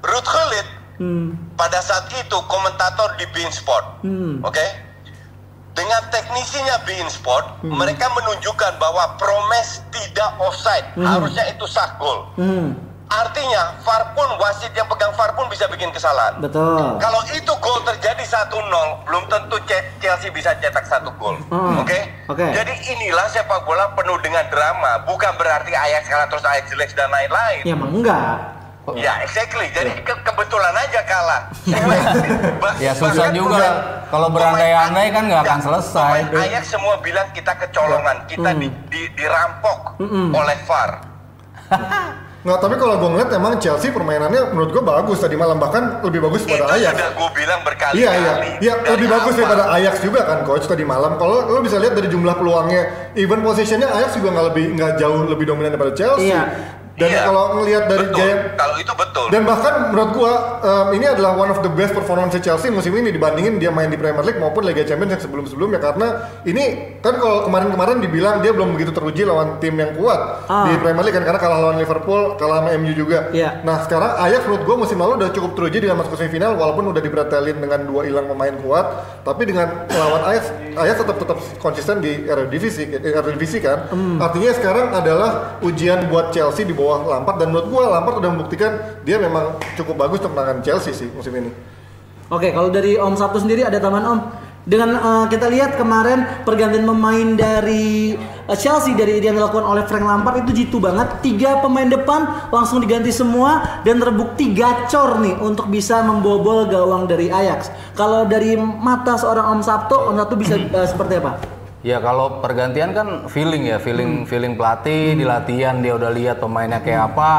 A: Ruth Khalid
B: Hmm.
A: pada saat itu komentator di Bein Sport.
B: Hmm.
A: Oke. Dengan teknisinya Bein Sport,
B: Hmm.
A: mereka menunjukkan bahwa Promes tidak offside. Harusnya itu sah gol.
B: Hmm,
A: Artinya VAR pun wasit yang pegang VAR pun bisa bikin kesalahan.
B: betul.
A: Kalau itu gol terjadi 1-0, belum tentu Chelsea bisa cetak satu gol.
B: Hmm.
A: Oke?
B: Oke.
A: Jadi inilah sepak bola penuh dengan drama. Bukan berarti Ajax kalah terus Ajax jelek dan lain-lain.
B: Ya emang enggak.
A: Ya, exactly. Jadi ke- kebetulan aja kalah.
E: Ya susah juga.
A: pemain-
E: Kalau berandai-andai kan nggak akan
A: Ya,
E: selesai.
A: Pemain Ajax semua bilang kita kecolongan, kita
B: Hmm.
A: di, di- dirampok oleh VAR.
C: Nggak, tapi kalau gue ngeliat emang Chelsea permainannya menurut gue bagus tadi malam bahkan lebih bagus daripada Ajax.
A: sudah gue bilang berkali-kali.
C: Iya iya, iya lebih bagus
A: awal.
C: daripada Ajax juga kan coach tadi malam. Kalau lo bisa lihat dari jumlah peluangnya, even positionnya Ajax juga nggak lebih nggak jauh lebih dominan daripada Chelsea.
B: Iya.
C: Dan
A: Iya.
C: kalau ngelihat dari
A: betul.
C: gaya
A: Kalau itu betul.
C: dan bahkan menurut gua em, ini adalah one of the best performance Chelsea musim ini dibandingin dia main di Premier League maupun Liga Champions yang sebelum-sebelumnya karena ini kan kalau kemarin-kemarin dibilang dia belum begitu teruji lawan tim yang kuat
B: Ah.
C: di Premier League kan karena kalah lawan Liverpool, kalah sama MU juga.
B: Iya.
C: Nah, sekarang Ajax menurut gua musim lalu udah cukup teruji dengan masuk ke semifinal walaupun udah dipretelin dengan dua hilang pemain kuat, tapi dengan lawan Ajax Ajax tetap tetap konsisten di Eredivisie eh, Eredivisie kan.
B: Hmm.
C: Artinya sekarang adalah ujian buat Chelsea di bawah Lampard dan menurut gua Lampard udah membuktikan dia memang cukup bagus untuk Chelsea sih musim ini.
B: Oke, kalau dari Om Sabtu sendiri ada tambahan Om. Dengan eh, kita lihat kemarin pergantian pemain dari eh, Chelsea dari yang dilakukan oleh Frank Lampard itu jitu banget. Tiga pemain depan langsung diganti semua dan terbukti gacor nih untuk bisa membobol gawang dari Ajax. Kalau dari mata seorang Om Sabtu, Om Sabtu bisa eh, seperti apa?
E: Ya kalau pergantian kan feeling ya, feeling feeling pelatih di latihan dia udah lihat pemainnya kayak apa.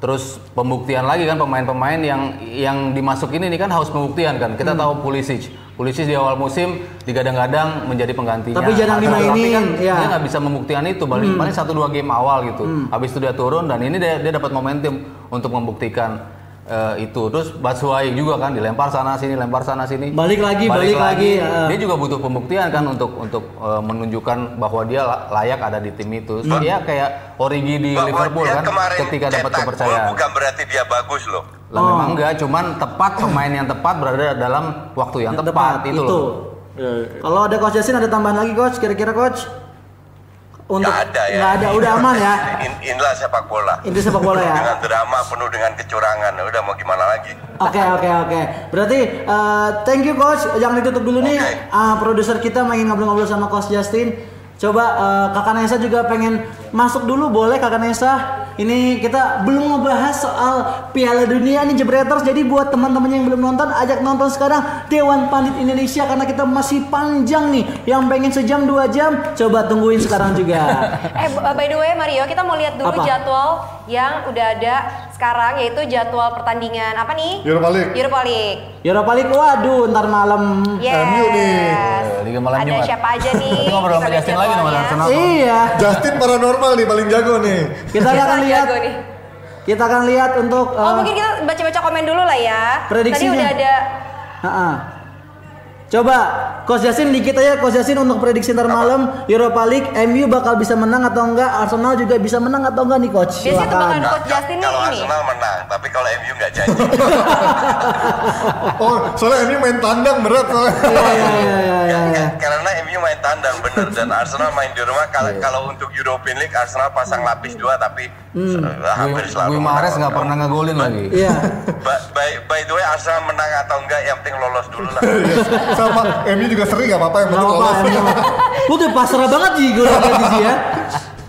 E: Terus pembuktian lagi kan pemain-pemain yang yang dimasukin ini kan harus pembuktian kan. Kita tahu Pulisic. Pulisic di awal musim digadang-gadang menjadi penggantinya.
B: Tapi jarang
E: Tapi
B: dimainin,
E: kan
B: ya.
E: dia nggak bisa membuktikan itu. Paling paling satu dua game awal gitu. Habis itu dia turun dan ini dia, dia dapat momentum untuk membuktikan eh, itu. Terus Batshuayi juga kan dilempar sana sini, lempar sana sini.
B: Balik lagi, balik lagi, ya.
E: Dia juga butuh pembuktian kan untuk untuk eh, menunjukkan bahwa dia la- layak ada di tim itu.
B: Hmm.
E: Dia kayak Origi di
A: Bahwa
E: Liverpool kan ketika dapat kepercayaan.
A: bukan berarti dia bagus loh.
E: Lah
B: Oh.
E: memang enggak, cuman tepat pemain yang tepat berada dalam waktu yang,
B: Yang
E: tepat, itu, loh.
C: Ya, ya.
B: Kalau ada Coach Justin ada tambahan lagi Coach? Kira-kira Coach? Untuk
A: Nggak ada ya.
B: nggak ada, udah aman ya.
A: In- inilah sepak bola.
B: Itu sepak bola ya.
A: Dengan drama penuh dengan kecurangan. Udah mau gimana lagi?
B: Oke oke oke. Berarti uh, thank you coach. Jangan ditutup dulu nih.
A: Oke.
B: Uh, produser kita main ngobrol-ngobrol sama coach Justin. Coba eh, Kakak Nesa juga pengen masuk dulu boleh Kakak Nesa? Ini kita belum ngebahas soal Piala Dunia nih Jebreters. Jadi buat teman-teman yang belum nonton, ajak nonton sekarang Dewan Pandit Indonesia karena kita masih panjang nih. Yang pengen sejam dua jam, coba tungguin sekarang juga.
D: Eh by the way Mario, kita mau lihat dulu
B: Apa?
D: jadwal yang udah ada sekarang yaitu jadwal pertandingan apa nih?
C: Europa League.
D: Europa League.
B: Europa League, waduh, ntar malam.
D: Yes.
C: MU nih.
E: Liga malam
D: ada
E: Jumat.
D: siapa aja nih?
E: Nanti ngobrol sama
D: Kita
E: Justin lagi sama. Arsenal.
B: Iya,
C: Justin paranormal nih paling jago nih.
B: kita akan
D: Kita
B: lihat.
D: jago nih.
B: Kita akan lihat untuk.
D: Oh
B: eh,
D: mungkin kita baca-baca komen dulu lah ya.
B: Prediksinya.
D: Tadi udah ada.
B: Coba Coach Yasin dikit aja Coach Yasin untuk prediksi ntar malam Europa League MU bakal bisa menang atau enggak Arsenal juga bisa menang atau enggak nih coach
D: biasanya tebakan coach Justin nih
A: kalau
D: ini.
A: Arsenal menang, tapi kalau MU nggak janji.
C: Oh, soalnya ini main tandang berat soalnya.
B: Iya iya iya iya iya, iya.
A: Karena MU main tandang bener dan Arsenal main di rumah. Kalau kalau untuk European League Arsenal pasang lapis dua tapi
B: Hmm.
A: hampir selalu.
E: Gue. Mahrez nggak pernah ngegolin lagi.
B: Iya
A: Ba- By, by the way Arsenal menang atau enggak yang penting lolos dulu lah.
C: Sama MU juga sering gak apa-apa yang
B: Nggak
C: penting lolos.
B: Lu udah pasrah banget sih gue tadi sih ya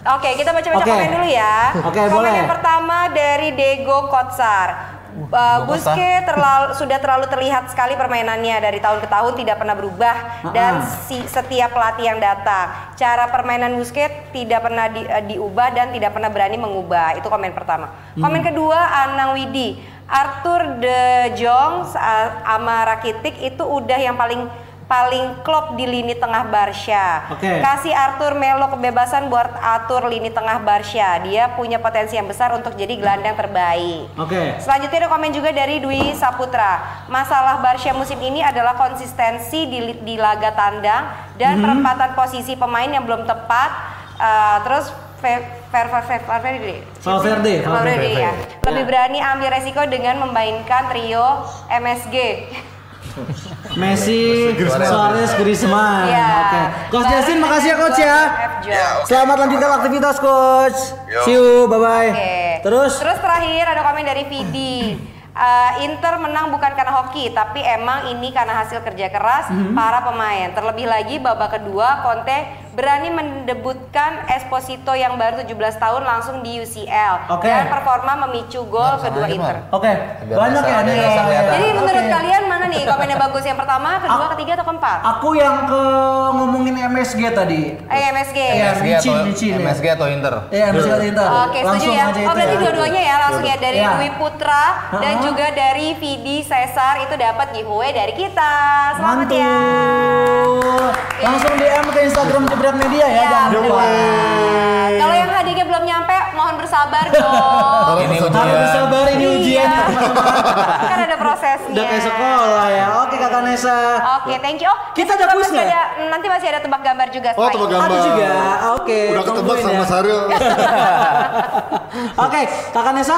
D: Oke, kita baca-baca
B: Oke.
D: komen dulu ya.
B: Oke,
D: komen
B: boleh.
D: yang pertama dari Dego Kotsar. Uh, Busquets terlalu, sudah terlalu terlihat sekali permainannya dari tahun ke tahun tidak pernah berubah dan si, setiap pelatih yang datang cara permainan Busquets tidak pernah di- uh, diubah dan tidak pernah berani mengubah itu komen pertama komen kedua Anang Widi Arthur De Jong uh, sama Rakitic itu udah yang paling paling klop di lini tengah Barca
B: Oke.
D: kasih Arthur Melo kebebasan buat atur lini tengah Barca. Dia punya potensi yang besar untuk jadi gelandang terbaik.
B: Oke
D: Selanjutnya ada komen juga dari Dwi Saputra. Masalah Barca musim ini adalah konsistensi di, di laga tandang dan penempatan posisi pemain yang belum tepat. Eh, terus Valverde.
B: Valverde,
D: Valverde ya. Lebih berani ambil resiko dengan memainkan trio MSG.
B: Messi, Suarez, Griezmann
D: Iya.
B: Oke Coach Yasin makasih ya coach ya. Selamat lanjutkan aktivitas coach. See you bye bye. Terus
D: Terus terakhir ada komen dari Vidi. Eh, Inter menang bukan karena hoki, tapi emang ini karena hasil kerja keras
B: Mhm.
D: para pemain. Terlebih lagi babak kedua Conte berani mendebutkan Esposito yang baru 17 tahun langsung di UCL
B: Oke.
D: dan performa memicu gol kedua Inter.
B: Oke
E: Biar
B: Banyak ya nih.
D: Jadi menurut kalian mana nih komennya bagus? Yang pertama, kedua,
B: Aku-
D: ketiga atau keempat?
B: Aku yang ke ngomongin MSG tadi
D: Eh MSG.
B: Iya.
E: MSG atau
B: ya.
E: MSG atau Inter?
B: Iya, MSG atau Inter.
D: Oke, setuju
B: Langsung
D: ya.
B: aja
D: Oh, berarti
B: ya.
D: dua-duanya ya langsung ya dari
B: Iya.
D: Dwi Putra dan juga dari Vidi Cesar itu dapat giveaway dari kita. Selamat
B: Mantul.
D: ya.
B: Langsung DM ke Instagram Media ya,
D: Iya,
B: jangan lupa.
D: Kalau yang hadiahnya belum nyampe, mohon bersabar dong.
E: Ini
B: Harus
E: ujian.
B: bersabar ini ujian
D: Iya.
B: teman-teman.
D: kan ada prosesnya.
B: Udah kayak sekolah ya. Oke Kakak Nesa.
D: Oke, thank you. Oh,
B: Kita ada
D: juga
B: kuis
D: masih
B: nggak?
D: ada- nanti masih ada tebak gambar juga.
C: Oh, tebak gambar.
B: Ada juga. Oke.
C: Udah ketebak sama
B: ya.
C: Saril.
B: Oke, Kakak Nesa,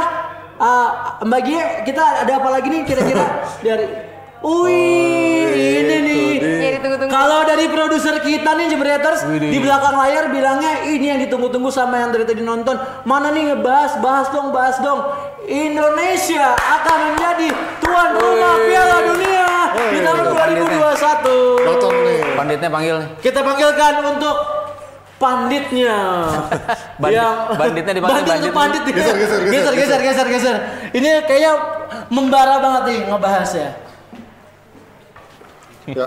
B: uh, Mbak Gie, kita ada apa lagi nih kira-kira dari Wih, ini nih.
D: Tunggu-tunggu.
B: Kalau dari produser kita nih Jebreters di belakang layar bilangnya ini yang ditunggu-tunggu sama yang dari tadi nonton. Mana nih ngebahas, bahas dong, bahas dong. Indonesia akan menjadi tuan rumah Piala Dunia di tahun 2021.
C: Potong nih.
E: Panditnya panggil nih.
B: Kita panggilkan untuk panditnya.
E: Bandit- banditnya dipanggil
B: bandit untuk
E: bandit.
B: pandit. nih.
C: Geser, geser, geser,
B: geser, geser, geser, geser. Ini kayaknya membara banget nih ngebahas ya.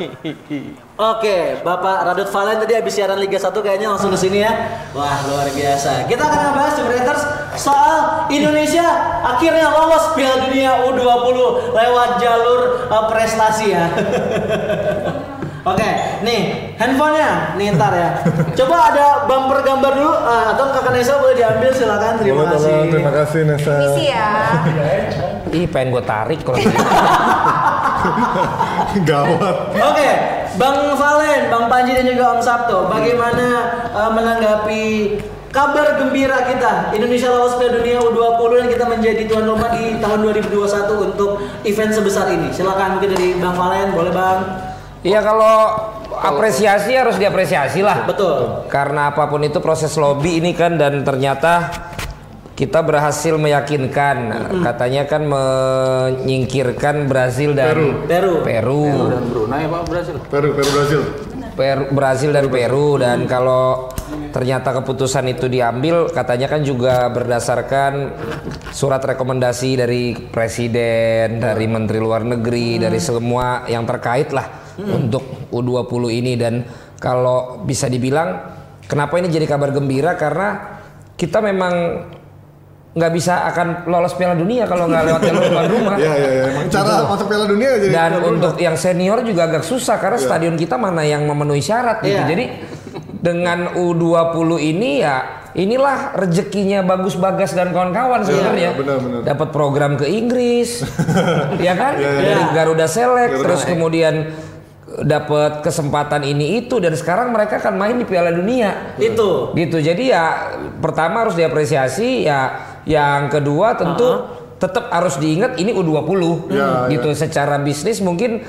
B: Oke, Bapak Radut Valen tadi habis siaran Liga 1 kayaknya langsung ke sini ya. Wah, luar biasa. Kita akan ngebahas Jebreters soal Indonesia akhirnya lolos Piala Dunia U20 lewat jalur uh, prestasi ya. Oke, nih handphonenya, nih ntar ya. Coba ada bumper gambar dulu, uh, atau kakak Nesa boleh diambil silakan. Terima
C: Boleh,
B: kasih.
C: Terima kasih Nesa.
D: Misi ya.
F: Ih pengen gue tarik kalau gitu.
C: Gawat.
B: Oke, Bang Valen, Bang Panji dan juga Om Sabto, bagaimana uh, menanggapi kabar gembira kita Indonesia lolos Piala Dunia U20 dan kita menjadi tuan rumah di tahun 2021 untuk event sebesar ini. Silakan mungkin dari Bang Valen, boleh Bang?
F: Iya kalau apresiasi harus diapresiasi lah.
B: Betul.
F: Karena apa pun itu proses lobby ini kan dan ternyata kita berhasil meyakinkan. Katanya kan menyingkirkan Brazil dan
B: Peru.
F: Peru.
E: Dan Brunei apa Brasil?
C: Peru, Peru Brazil.
F: Peru, Brazil dan Peru. Dan kalau ternyata keputusan itu diambil katanya kan juga berdasarkan surat rekomendasi dari presiden, dari menteri luar negeri, dari semua yang terkait lah untuk U20 ini. Dan kalau bisa dibilang kenapa ini jadi kabar gembira? Karena kita memang nggak bisa akan lolos Piala Dunia kalau nggak lewat jalur tuan rumah.
C: Iya iya iya. Emang cara masuk Piala Dunia jadi
F: Dan
C: tuan rumah.
F: untuk yang senior juga agak susah karena stadion kita mana yang memenuhi syarat gitu.
B: Iya.
F: Jadi dengan U20 ini ya inilah rezekinya bagus Bagas dan kawan-kawan sebenarnya.
C: benar, benar.
F: Dapat program ke Inggris. ya kan? Dari
B: iya.
F: Garuda Select
C: Garuda
F: terus kemudian dapat kesempatan ini itu dan sekarang mereka akan main di Piala Dunia.
B: Itu.
F: Gitu. Jadi ya pertama harus diapresiasi ya yang kedua tentu tetap harus diingat ini U20.
C: Ya,
F: gitu secara bisnis mungkin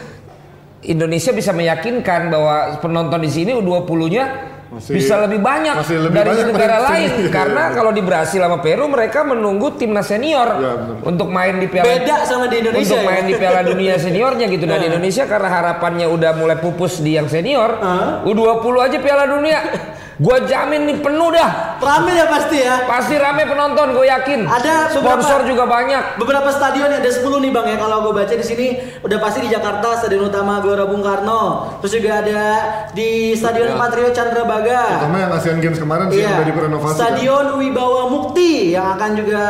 F: Indonesia bisa meyakinkan bahwa penonton di sini U20-nya
C: Masih-
F: bisa lebih banyak
C: masih lebih
F: dari
C: banyak
F: negara lain.
C: Sini.
F: karena kalau di Brasil sama Peru mereka menunggu timnas senior
C: Ya,
F: untuk main di Piala
B: Beda sama di Indonesia
F: untuk
B: ya?
F: main di Piala Dunia seniornya gitu. Dan Indonesia karena harapannya udah mulai pupus di yang senior U20 aja Piala Dunia gua jamin nih penuh dah
B: Rame ya pasti ya.
F: pasti rame penonton gue yakin
B: Ada
F: sponsor
B: beberapa-
F: juga banyak
B: Beberapa stadion ada 10 nih Bang ya kalau gue baca di sini udah pasti di Jakarta Stadion Utama Gelora Bung Karno. Terus juga ada di Stadion Patrio Candrabaga.
C: Pertama yang Asian Games kemarin sih
B: Iya.
C: udah direnovasi. kan.
B: Stadion Wibawa Mukti yang akan juga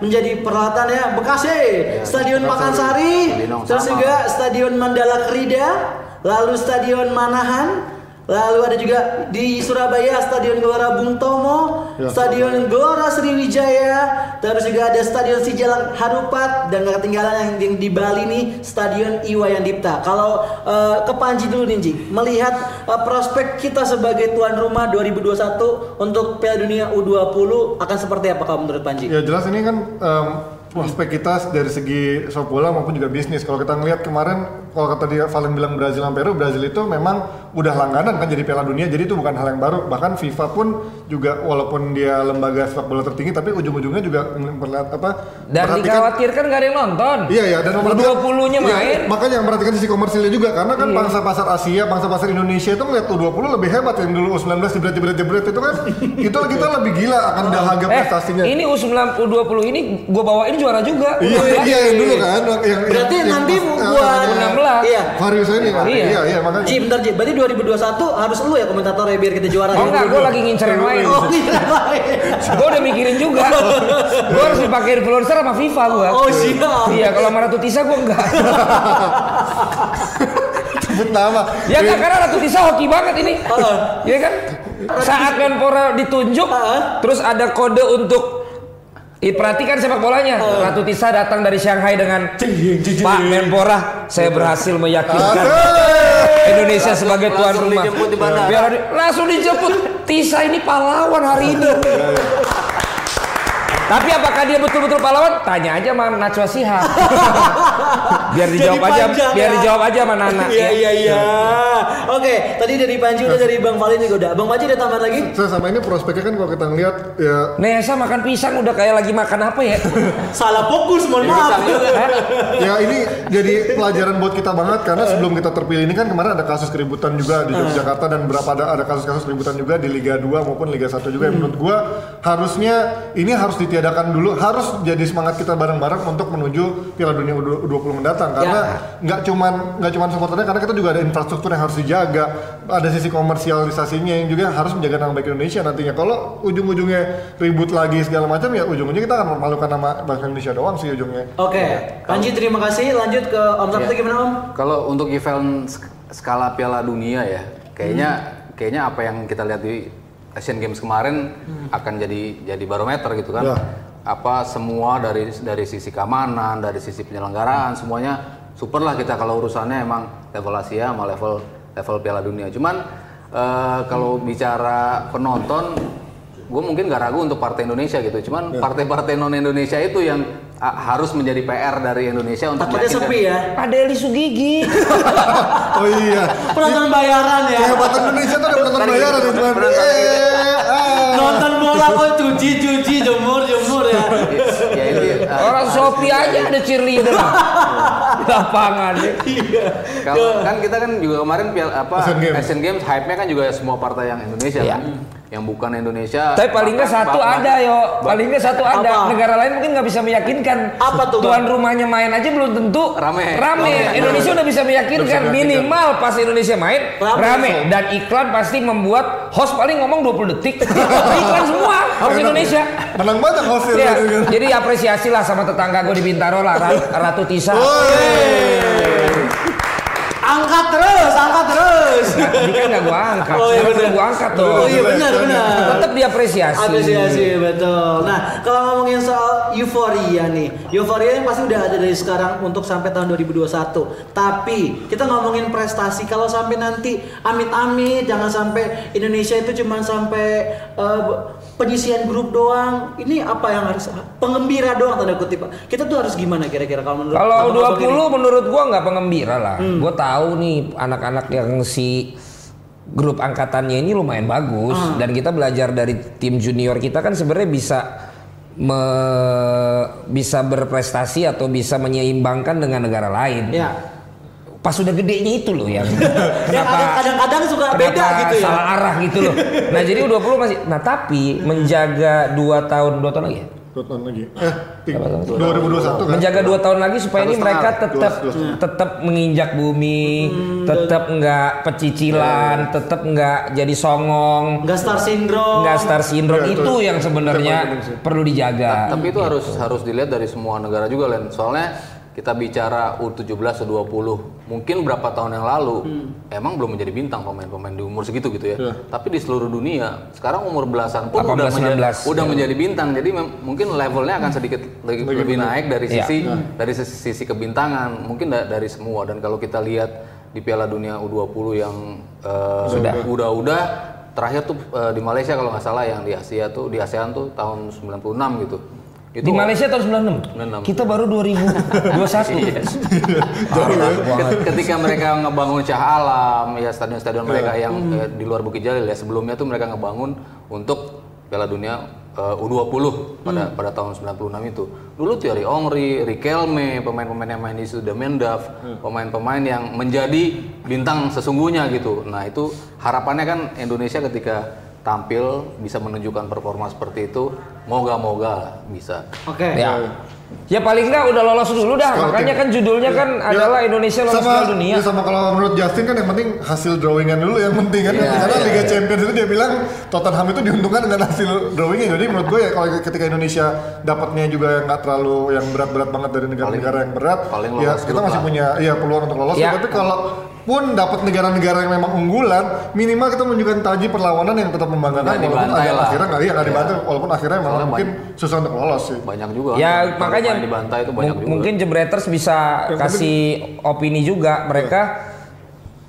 B: menjadi peralatan ya Bekasi, Stadion Pakansari, terus juga Stadion Mandala Krida, lalu Stadion Manahan, lalu ada juga di Surabaya Stadion Gelora Bung Tomo,
C: Ya.
B: Stadion Gelora Sriwijaya, terus juga ada Stadion Sijalak Harupat dan gak ketinggalan yang, yang di Bali nih Stadion Iwayan Dipta. Kalau eh, ke Panji dulu nih Ji, melihat eh, prospek kita sebagai tuan rumah 2021 untuk Piala Dunia U20 akan seperti apa kalau menurut Panji?
C: Ya jelas ini kan em, prospek kita dari segi sepak bola maupun juga bisnis. Kalau kita ngelihat kemarin, kalau kata dia Valen bilang Brazil sama Peru, Brazil itu memang udah langganan kan jadi Piala Dunia, jadi itu bukan hal yang baru. Bahkan FIFA pun juga walaupun dia lembaga sepak bola tertinggi, tapi ujung-ujungnya juga melihat apa?
F: dan
C: perhatikan-
F: dikhawatirkan gak ada yang nonton
C: Iya ya dan memperhatikan-
F: 20-nya
C: Iya,
F: main
C: makanya memperhatikan sisi komersilnya juga karena
F: Iya.
C: kan bangsa pasar Asia, bangsa pasar Indonesia itu ngeliat U20 lebih hebat yang dulu U19 jebret jebret jebret itu kan itu kita lebih gila akan dahaga
F: eh
C: prestasinya.
F: ini U9 U20 ini gue bawain juara juga
C: Iya,
F: U19.
C: iya yang dulu kan yang
B: Berarti
C: yang,
B: nanti
C: yang,
B: buat
C: yang,
F: 16.
B: Iya.
C: Varius ini kan.
F: Iya.
C: Iya, iya makanya.
B: Ji, bentar Ji. Berarti 2021 harus lu ya komentatornya biar kita juara.
F: Oh enggak, gue lagi ngincer yang lain.
B: Oh, iya.
F: gue udah mikirin juga. gue harus dipakai influencer sama FIFA gue.
B: Oh, siap.
F: Iya, kalau sama Ratu Tisa gue enggak.
C: Sebut nama.
F: ya enggak, karena Ratu Tisa hoki banget ini. Iya kan? Saat Menpora ditunjuk, terus ada kode untuk perhatikan sepak bolanya. Ratu Tisa datang dari Shanghai dengan Pak Menpora, saya berhasil meyakinkan
C: Asik.
F: Indonesia sebagai tuan
E: Langsung
F: rumah.
E: dijemput di bandara.
F: Biar langsung dijemput. Tisa ini pahlawan hari ini. Tapi apakah dia betul-betul pahlawan? Tanya aja sama Najwa Shihab. biar dijawab
B: Jadi
F: aja,
B: panjang
F: biar
B: ya.
F: dijawab aja sama Nana.
B: Iya
F: ya.
B: iya iya. Oke, tadi dari Panji udah dari Bang Valin juga udah. Bang Panji ada tambahan lagi?
C: Saya sama ini prospeknya kan kalau kita ngeliat ya
F: Nesa makan pisang udah kayak lagi makan apa ya?
B: Salah fokus, mohon maaf.
C: ya ini jadi pelajaran buat kita banget karena sebelum kita terpilih ini kan kemarin ada kasus keributan juga di Yogyakarta dan berapa ada ada kasus-kasus keributan juga di Liga 2 maupun Liga 1 juga yang menurut gua harusnya ini harus ditiadakan dulu harus jadi semangat kita bareng-bareng untuk menuju Piala Dunia U20 mendatang karena nggak cuman nggak cuman supporternya karena kita juga ada infrastruktur yang harus dijaga ada sisi komersialisasinya yang juga harus menjaga nama baik Indonesia nantinya kalau ujung-ujungnya ribut lagi segala macam ya ujung-ujungnya kita akan memalukan nama bangsa Indonesia doang sih ujungnya
B: Oke, Panji terima kasih. Lanjut ke Om Sabtu
E: Iya.
B: gimana Om?
E: Kalau untuk event sk- skala Piala Dunia ya, kayaknya
B: Hmm.
E: kayaknya apa yang kita lihat di Asian Games kemarin akan jadi jadi barometer gitu kan.
C: Ya.
E: Apa semua dari dari sisi keamanan, dari sisi penyelenggaraan semuanya super lah kita kalau urusannya emang level Asia sama level level Piala Dunia. Cuman eh, kalau bicara penonton gue mungkin gak ragu untuk partai Indonesia gitu.
B: Ya.
E: Cuman partai-partai non Indonesia itu yang harus menjadi PR dari Indonesia untuk
B: Takutnya sepi ya.
F: Ada Eli Sugigi.
C: oh iya
B: Penonton bayaran ya.
C: kehebatan Indonesia tuh ada penonton bayaran ya cuman eh, ah.
B: Nonton bola kok cuci cuci jemur jemur ya.
E: ya uh,
F: Orang Shopee aja ada cheerleader. Di lapangan.
E: kalau kan kita kan juga kemarin apa
C: Asian Games.
E: Asian Games hype-nya kan juga semua partai yang Indonesia
F: Iya.
E: kan. yang bukan Indonesia.
F: Tapi paling nggak satu
E: bahkan-
F: ada yo, paling nggak satu ada.
B: Apa?
F: Negara lain mungkin nggak bisa meyakinkan.
B: Apa tuh?
F: Tuan rumahnya main aja belum tentu
E: Rame.
F: Rame.
E: Rame.
F: Indonesia udah bisa meyakinkan minimal pas Indonesia main
B: Rame.
F: rame. Dan iklan pasti membuat host paling ngomong 20 detik. iklan semua host Indonesia.
C: Menang banyak hostnya.
F: Ya, jadi apresiasi lah sama tetangga gue di Bintaro lah, Ra- Ratu Tisa.
B: Angkat terus, angkat terus.
F: Tadi kan nggak gua angkat,
B: Oh, iya
F: sekarang
B: benar.
F: gua angkat dong.
B: Oh iya benar benar.
F: Tetap diapresiasi.
B: Apresiasi betul. Nah kalau ngomongin soal euforia nih, euforia yang pasti udah ada dari sekarang untuk sampai tahun 2021. Tapi kita ngomongin prestasi kalau sampai nanti amit-amit jangan sampai Indonesia itu cuma sampai eh, penyisian grup doang. Ini apa yang harus pengembira doang tanda kutip. Pak. Kita tuh harus gimana kira-kira kalau menurut
F: Kalau
B: ini?
F: 20 menurut gua nggak pengembira lah.
B: Hmm.
F: Gua tahu nih anak-anak yang si grup angkatannya ini lumayan bagus
B: Ah.
F: dan kita belajar dari tim junior kita kan sebenarnya bisa me- bisa berprestasi atau bisa menyeimbangkan dengan negara lain.
B: Ya.
F: Pas sudah gedenya itu loh yang
B: Yang ada- kadang-kadang suka beda
F: kenapa
B: gitu ya.
F: Salah arah gitu loh. Nah, jadi U20 masih nah tapi menjaga dua tahun dua tahun lagi ya?
C: Dua tahun lagi. Eh, tiga- 2021 kan?
F: menjaga dua tahun lagi supaya ini mereka tetap
C: Dua- dua
F: tetap menginjak bumi,
B: Hmm,
F: tetap nggak pecicilan, tetap nggak jadi songong,
B: Nggak star syndrome.
F: nggak star syndrome itu
C: itu-
F: yang sebenarnya perlu dijaga.
E: Tapi itu harus harus dilihat dari semua negara juga Len. Soalnya kita bicara U17 U20, mungkin berapa tahun yang lalu emang belum menjadi bintang pemain-pemain di umur segitu gitu ya. Tapi di seluruh dunia sekarang umur belasan pun udah
F: 18,
E: menjadi,
F: 19.
E: udah menjadi bintang. Jadi mem- mungkin levelnya akan sedikit lebih, lebih naik dari
F: Iya.
E: sisi dari sisi, sisi kebintangan, mungkin da- dari semua dan kalau kita lihat di Piala Dunia U20 yang eh, udah-udah terakhir tuh eh, di Malaysia kalau nggak salah yang di Asia tuh di ASEAN tuh tahun 96 gitu.
F: Di Malaysia tahun 96.
E: 96.
F: Kita baru 2021.
E: Ket- ketika mereka ngebangun Shah Alam ya stadion-stadion mereka yang eh, di luar Bukit Jalil ya sebelumnya tuh mereka ngebangun untuk Piala Dunia eh, U20 pada pada tahun 96 itu. Dulu Thierry Henry, Riquelme, pemain-pemain yang main di Sudah Mendaf, pemain-pemain yang menjadi bintang sesungguhnya gitu. Nah, itu harapannya kan Indonesia ketika tampil bisa menunjukkan performa seperti itu, moga-moga bisa.
B: Oke.
F: ya. Ya paling nggak udah lolos dulu dah.
C: Scouting.
F: Makanya kan judulnya kan
C: Ya,
F: adalah Indonesia lolos
C: sama,
F: Piala Dunia.
C: ya sama kalau menurut Justin kan yang penting hasil drawingan dulu yang penting kan karena Liga Champions itu dia bilang Tottenham itu diuntungkan dengan hasil drawingnya jadi menurut gue ya kalau ketika Indonesia dapatnya juga yang nggak terlalu yang berat-berat banget dari negara-negara yang berat
E: paling
C: ya
E: lolos
C: kita masih
E: lah.
C: punya ya peluang untuk lolos
F: Ya.
C: tapi kalau pun dapat negara-negara yang memang unggulan minimal kita menunjukkan taji perlawanan yang tetap membanggakan
E: Nggak
C: walaupun agak
E: lah.
C: akhirnya nggak iya nggak dibantai walaupun akhirnya malah
E: Soalnya
C: mungkin susah untuk lolos sih
E: Banyak juga.
F: Ya
E: Kalau
F: makanya
E: dibantai itu banyak juga.
F: mungkin Jebreters bisa kasih opini juga mereka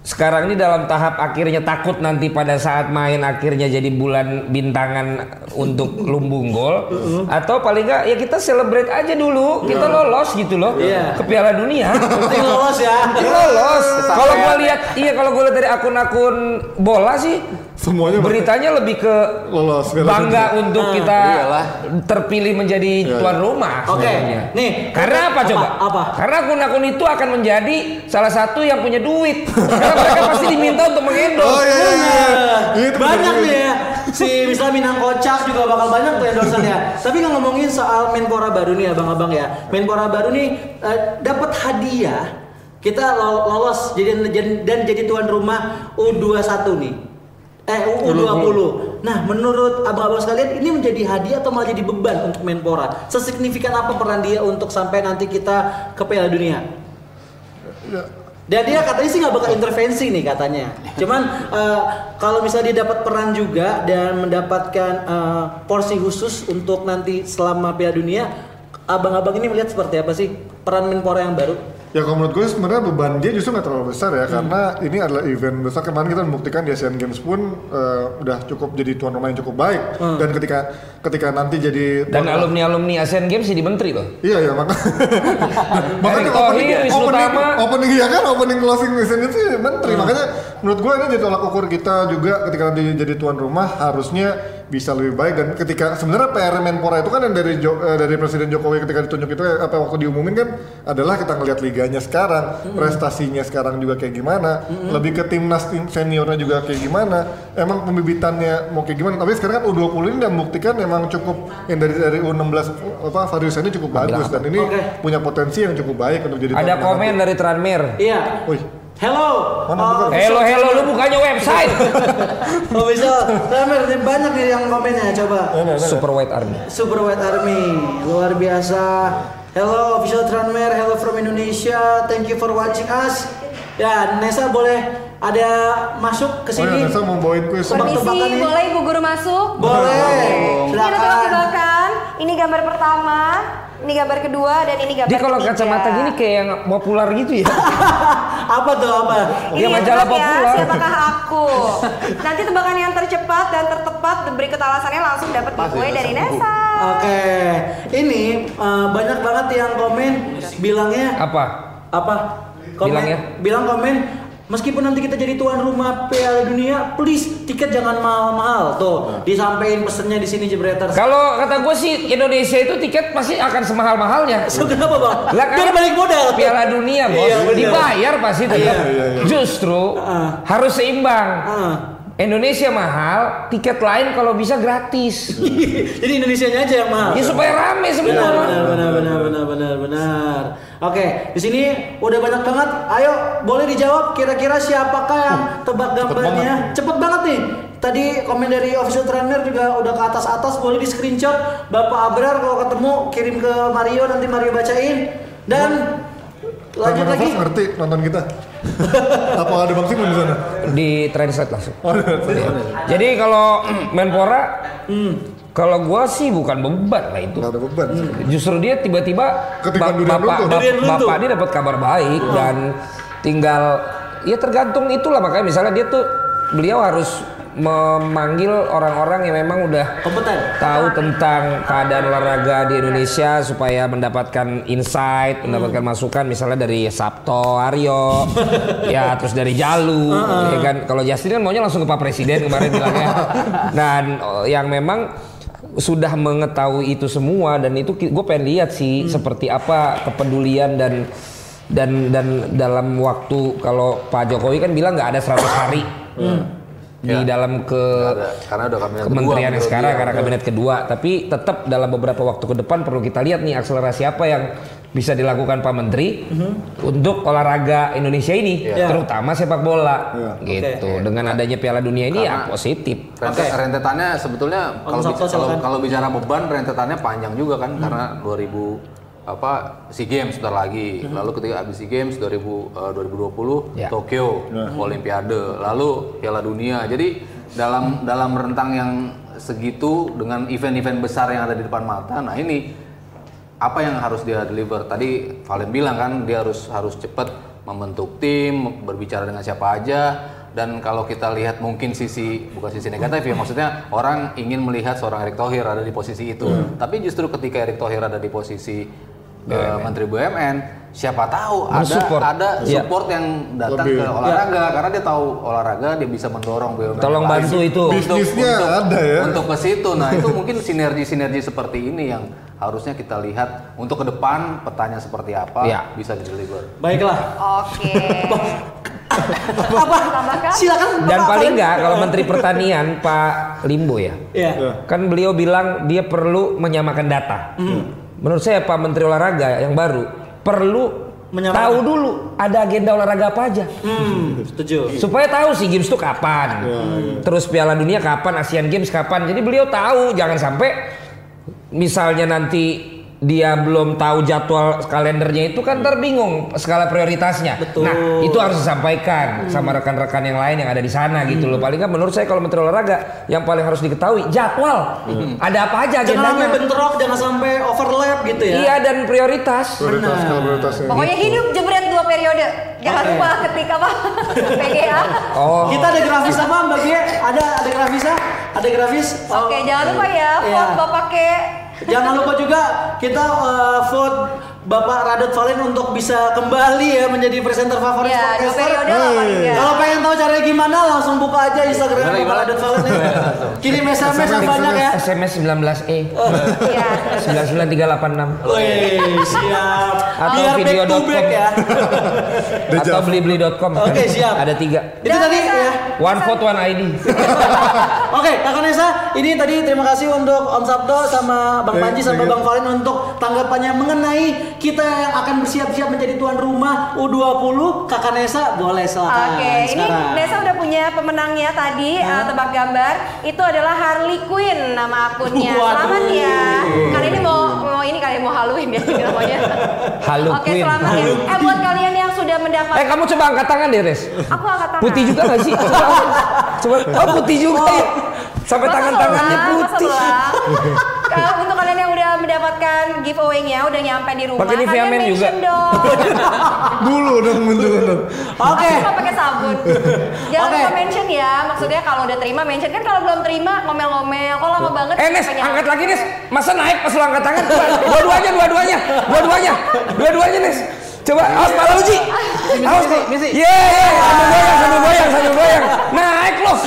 F: sekarang ini dalam tahap akhirnya takut nanti pada saat main akhirnya jadi bulan bintangan untuk lumbung gol atau paling nggak ya kita celebrate aja dulu kita lolos gitu loh
B: Iya.
F: ke Piala Dunia
B: Penting lolos ya.
F: Kita lolos kalau gua lihat iya kalau gua lihat dari akun-akun bola sih
C: semuanya
F: beritanya lebih ke
C: lolos
F: bangga untuk kita
E: Iyalah.
F: terpilih menjadi tuan rumah
B: Oke, nih.
F: Karena apa,
B: Apa?
F: coba?
B: Apa?
F: Karena akun-akun itu akan menjadi salah satu yang punya duit. Mereka pasti diminta untuk mengendorse.
C: oh iya iya iya. Itu
B: banyak nih ya. Si misalnya Minang Kocak juga bakal banyak tuh endorsean ya tapi kalau ngomongin soal Menpora baru nih abang-abang ya. Menpora baru nih eh, dapat hadiah. Kita lo- lolos jadi dan jadi tuan rumah U21 nih. Eh U20 nah menurut abang-abang sekalian ini menjadi hadiah atau malah jadi beban untuk Menpora? Sesignifikan apa peran dia untuk sampai nanti kita ke Piala Dunia dan dia katanya sih nggak bakal intervensi nih katanya. Cuman eh, kalau misalnya dia dapat peran juga dan mendapatkan eh, porsi khusus untuk nanti selama Piala Dunia, abang-abang ini melihat seperti apa sih peran Menpora yang baru?
C: Ya kalau menurut gue sebenarnya beban dia justru nggak terlalu besar
F: Hmm.
C: ya karena ini adalah event besar kemarin kita membuktikan di Asian Games pun eh, udah cukup jadi tuan rumah yang cukup baik dan ketika ketika nanti jadi
F: Hmm. Dan
C: tuan-
F: alumni-alumni Asian Games jadi menteri loh.
C: Iya ya maka makanya
F: Thohir,
C: opening,
F: Wisnu
C: opening,
F: Tama.
C: opening iya kan opening closing Asian Games sih menteri
F: Hmm.
C: makanya menurut gue ini jadi tolak ukur kita juga ketika nanti jadi tuan rumah harusnya bisa lebih baik dan ketika sebenarnya PR Menpora itu kan yang dari Jo- eh, dari Presiden Jokowi ketika ditunjuk itu eh, apa waktu diumumin kan adalah kita ngelihat liganya sekarang, prestasinya sekarang juga kayak gimana, lebih ke timnas tim seniornya juga kayak gimana, emang pembibitannya mau kayak gimana. Tapi sekarang kan U20 ini udah membuktikan emang cukup yang dari dari U16 apa Farius ini cukup bagus dan ini
B: Oke.
C: punya potensi yang cukup baik untuk jadi
F: Ada komen
C: nanti.
F: dari Tranmere.
B: Iya.
C: Wih,
B: Hello.
C: Mana
B: Oh,
C: bukan?
F: Hello hello lu bukannya website.
B: Oh bisa, Tamer, banyak nih yang komennya coba.
F: Super White Army.
B: Super White Army, luar biasa. Hello official Tranmer, hello from Indonesia. Thank you for watching us. Ya, Nesa boleh ada masuk ke
C: oh ya,
B: sini?
C: Nesa mau bawain kuis.
D: Permisi,
B: Tebak-tebakan nih.
D: boleh Ibu Guru masuk?
B: Boleh.
D: Ini ada
B: Silakan.
D: tebak-tebakan. Ini gambar pertama, ini gambar kedua, dan ini gambar
F: Dia kalau
D: ketiga.
F: kacamata gini kayak yang populer gitu ya.
B: apa tuh apa?
D: Ini
F: Dia
D: yang
F: majalah
D: ya,
F: populer.
D: siapakah aku? Nanti tebakan yang tercepat dan tertepat berikut alasannya langsung dapat giveaway dari Nesa.
B: Oke, ini eh, banyak banget yang komen bilangnya
F: Apa?
B: apa? Komen,
F: Bilangnya?
B: bilang komen meskipun nanti kita jadi tuan rumah Piala Dunia, please tiket jangan mahal-mahal. Tuh, disampaikan pesennya di sini Jebreters.
F: Kalau kata gue sih Indonesia itu tiket pasti akan semahal-mahalnya.
B: So, kenapa bang?
F: Lah kan
B: Biar balik modal.
F: Piala Dunia bos,
B: Iya, bener.
F: dibayar pasti tetap.
C: iya, iya.
F: Justru
B: Ah.
F: harus seimbang.
B: Ah.
F: Indonesia mahal, tiket lain kalau bisa gratis.
B: Jadi Indonesianya aja yang mahal.
F: ya supaya rame
B: Benar,
F: semua.
B: benar, benar, benar, benar, benar, benar. Oke, di sini udah banyak banget. Ayo, boleh dijawab kira-kira siapakah yang tebak gambarnya? Cepet banget nih. Tadi komen dari official trainer juga udah ke atas-atas, boleh di screenshot. Bapak Abrar kalau ketemu kirim ke Mario nanti Mario bacain. Dan lanjut lagi.
C: ngerti nonton kita. Apa ada Bang Simon di sana?
F: Di translate langsung.
C: Oh.
F: Jadi kalau Menpora, kalau gua sih bukan beban lah itu.
C: Ada beban.
F: Justru dia tiba-tiba
C: Ketika
F: bap- bapak
C: runtuh.
F: bap-
B: Dunia runtuh.
F: bapak dia dapat kabar baik dan tinggal ya tergantung itulah makanya misalnya dia tuh beliau harus memanggil orang-orang yang memang udah
B: Kompeten.
F: tahu tentang keadaan olahraga di Indonesia supaya mendapatkan insight, mendapatkan masukan misalnya dari Sabto Aryo, ya terus dari Jalu, ya kan. Kalau Justin kan maunya langsung ke Pak Presiden kemarin bilangnya. Dan oh, yang memang sudah mengetahui itu semua dan itu gue pengen lihat sih seperti apa kepedulian dan dan dan dalam waktu kalau Pak Jokowi kan bilang nggak ada 100 hari di
E: Ya.
F: dalam ke
E: Ada, karena udah kabinet kedua
F: kementerian yang
E: menurut
F: sekarang
E: dia.
F: karena kabinet kedua tapi tetap dalam beberapa waktu ke depan perlu kita lihat nih akselerasi apa yang bisa dilakukan Pak Menteri untuk olahraga Indonesia ini
B: Iya.
F: terutama sepak bola.
C: Iya.
F: gitu. Dengan adanya Piala Dunia ini ya
E: Karena-
F: positif.
E: Rente- rentetannya sebetulnya kalau bicara, kalau, bicara beban rentetannya panjang juga kan karena 2000 apa SEA Games sebentar lagi. Lalu ketika habis SEA Games 2000 eh, 2020
F: Ya.
E: Tokyo Olimpiade, lalu Piala Dunia. Jadi dalam dalam rentang yang segitu dengan event-event besar yang ada di depan mata, nah ini apa yang harus dia deliver tadi Valen bilang kan dia harus harus cepat membentuk tim berbicara dengan siapa aja dan kalau kita lihat mungkin sisi bukan sisi negatif ya maksudnya orang ingin melihat seorang Erick Thohir ada di posisi itu tapi justru ketika Erick Thohir ada di posisi eh, Menteri BUMN siapa tahu ada
F: Mensupport.
E: ada
F: Iya.
E: support yang datang
C: Lebih.
E: ke olahraga karena dia tahu olahraga dia bisa mendorong BUMN
F: Tolong bantu itu.
E: Untuk-
C: Bisnisnya
E: untuk-
C: ada ya.
E: untuk ke situ. Nah, itu mungkin sinergi-sinergi seperti ini yang harusnya kita lihat untuk ke depan petanya seperti apa
F: Iya.
E: bisa di-deliver.
B: Baiklah.
D: Oke.
B: Apa?
D: Tambahkan?
B: Silakan.
F: dan paling
B: Valen.
F: nggak kalau Menteri Pertanian Pak Limbo ya
B: Iya.
F: kan beliau bilang dia perlu menyamakan data menurut saya Pak Menteri Olahraga yang baru perlu
B: Menyamakan.
F: tahu dulu ada agenda olahraga apa aja
B: Hmm, setuju.
F: supaya tahu sih games itu kapan terus Piala Dunia kapan Asian Games kapan jadi beliau tahu jangan sampai misalnya nanti dia belum tahu jadwal kalendernya itu kan ntar bingung skala prioritasnya.
B: Betul.
F: Nah itu harus disampaikan sama rekan-rekan yang lain yang ada di sana gitu loh. Paling nggak menurut saya kalau Menteri Olahraga yang paling harus diketahui jadwal. Ada apa aja
B: Jangan sampai
F: agendanya.
B: bentrok, jangan sampai overlap gitu ya.
F: Iya dan prioritas.
C: Prioritas kalau prioritasnya.
D: Pokoknya hidup jebret dua periode. Jangan lupa ketika apa? PDA.
F: Oh.
B: Kita ada grafis apa Mbak Gie? Ada ada grafisnya? Ada grafis?
D: Oke, jangan lupa ya, vote Bapak pakai
B: Jangan lupa juga kita uh, vote Bapak Radot Valen untuk bisa kembali ya menjadi presenter favorit
D: Ya,
B: podcaster.
D: nggak.
B: Kalau pengen tahu caranya gimana langsung buka aja Instagram Bapak
E: gimana?
B: Radot Valen ya. Kirim SMS yang banyak ya.
F: SMS 19E
D: Iya.
F: 99386
B: Wih, siap.
F: Atau
B: Biar back to
F: video.com.
B: back ya.
F: atau blibli.com.
B: Oke, siap.
F: Ada tiga.
B: Itu tadi ya.
F: One vote one ID.
B: Oke, Kakak Nesa, ini tadi terima kasih untuk Om Sabto sama Bang Panji sama. Bang Valen untuk tanggapannya mengenai kita yang akan bersiap-siap menjadi tuan rumah U20. Kakak Nesa boleh silakan.
D: Oke, ini
B: sekarang.
D: Nesa udah punya pemenangnya tadi uh, tebak gambar. Itu adalah Harley Quinn nama akunnya.
B: Waduh.
D: Selamat ya. Kali ini mau mau ini kali mau Halloween ya ini namanya.
F: Harley
D: Oke, selamat ya. Eh buat kalian yang sudah mendapat
F: Eh kamu coba angkat tangan deh, Res.
D: Aku angkat tangan.
F: Putih juga gak sih? Coba, coba. Oh putih juga ya. Sampai tangan-tangannya putih.
D: Kalau untuk kalian yang mendapatkan giveaway-nya, udah nyampe di rumah,
F: Pakai Nivea
D: kalian
F: Men juga.
D: dong.
C: Dulu dong muncul dong.
B: Oke.
D: Cuma pakai sabun. Jangan lupa mention ya. Maksudnya kalau udah terima mention kan kalau belum terima ngomel-ngomel. Kok lama banget?
F: Eh Nes, angkat lagi Nes. Masa naik pas lu angkat tangan? Dua-duanya, dua-duanya, dua-duanya, dua-duanya Nes. Coba, awas Pak Lauji. Awas Pak. Iya, iya, sambil goyang, sambil goyang, sambil goyang. Naik loh.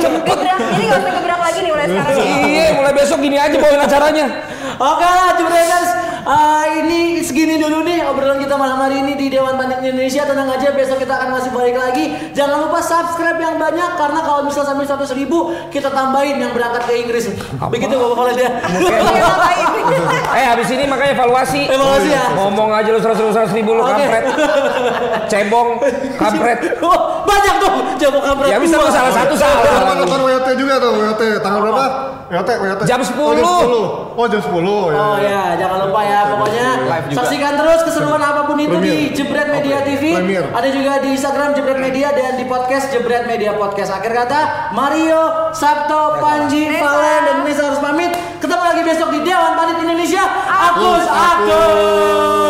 F: Cepet.
D: Gebrak. Jadi gak usah gebrak lagi nih mulai sekarang ya.
F: Iya, mulai besok gini aja bawain acaranya.
B: Oke lah, Jebreters. Ah, ini segini dulu nih obrolan kita malam hari ini di Dewan Pandit Indonesia. Tenang aja, besok kita akan masih balik lagi. Jangan lupa subscribe yang banyak karena kalau misal sampai 100 ribu kita tambahin yang berangkat ke Inggris. Begitu Bapak Khalid ya.
D: Iya?
F: Eh, habis ini makanya evaluasi.
B: Evaluasi ya?
F: Ngomong aja lu seratus seratus ribu lu kampret. Cebong, kampret.
B: Oh, banyak tuh jago kampret.
F: Ya bisa salah satu salah.
C: nonton WOT juga tuh WOT tanggal berapa? Yote, yote.
F: Jam 10.
C: Oh, jam 10. Oh, jam 10. Oh, ya,
B: oh, ya. Iya, jangan lupa ya. Pokoknya saksikan terus keseruan apa pun itu
C: Premier.
B: di Jebret Media
C: okay.
B: TV.
C: Premier.
B: Ada juga di Instagram Jebret Media dan di podcast Jebret Media Podcast. Akhir kata, Mario, Sabto, Panji, Valen, dan Nisa harus pamit. Ketemu lagi besok di Dewan Panit Indonesia. Agus, Agus.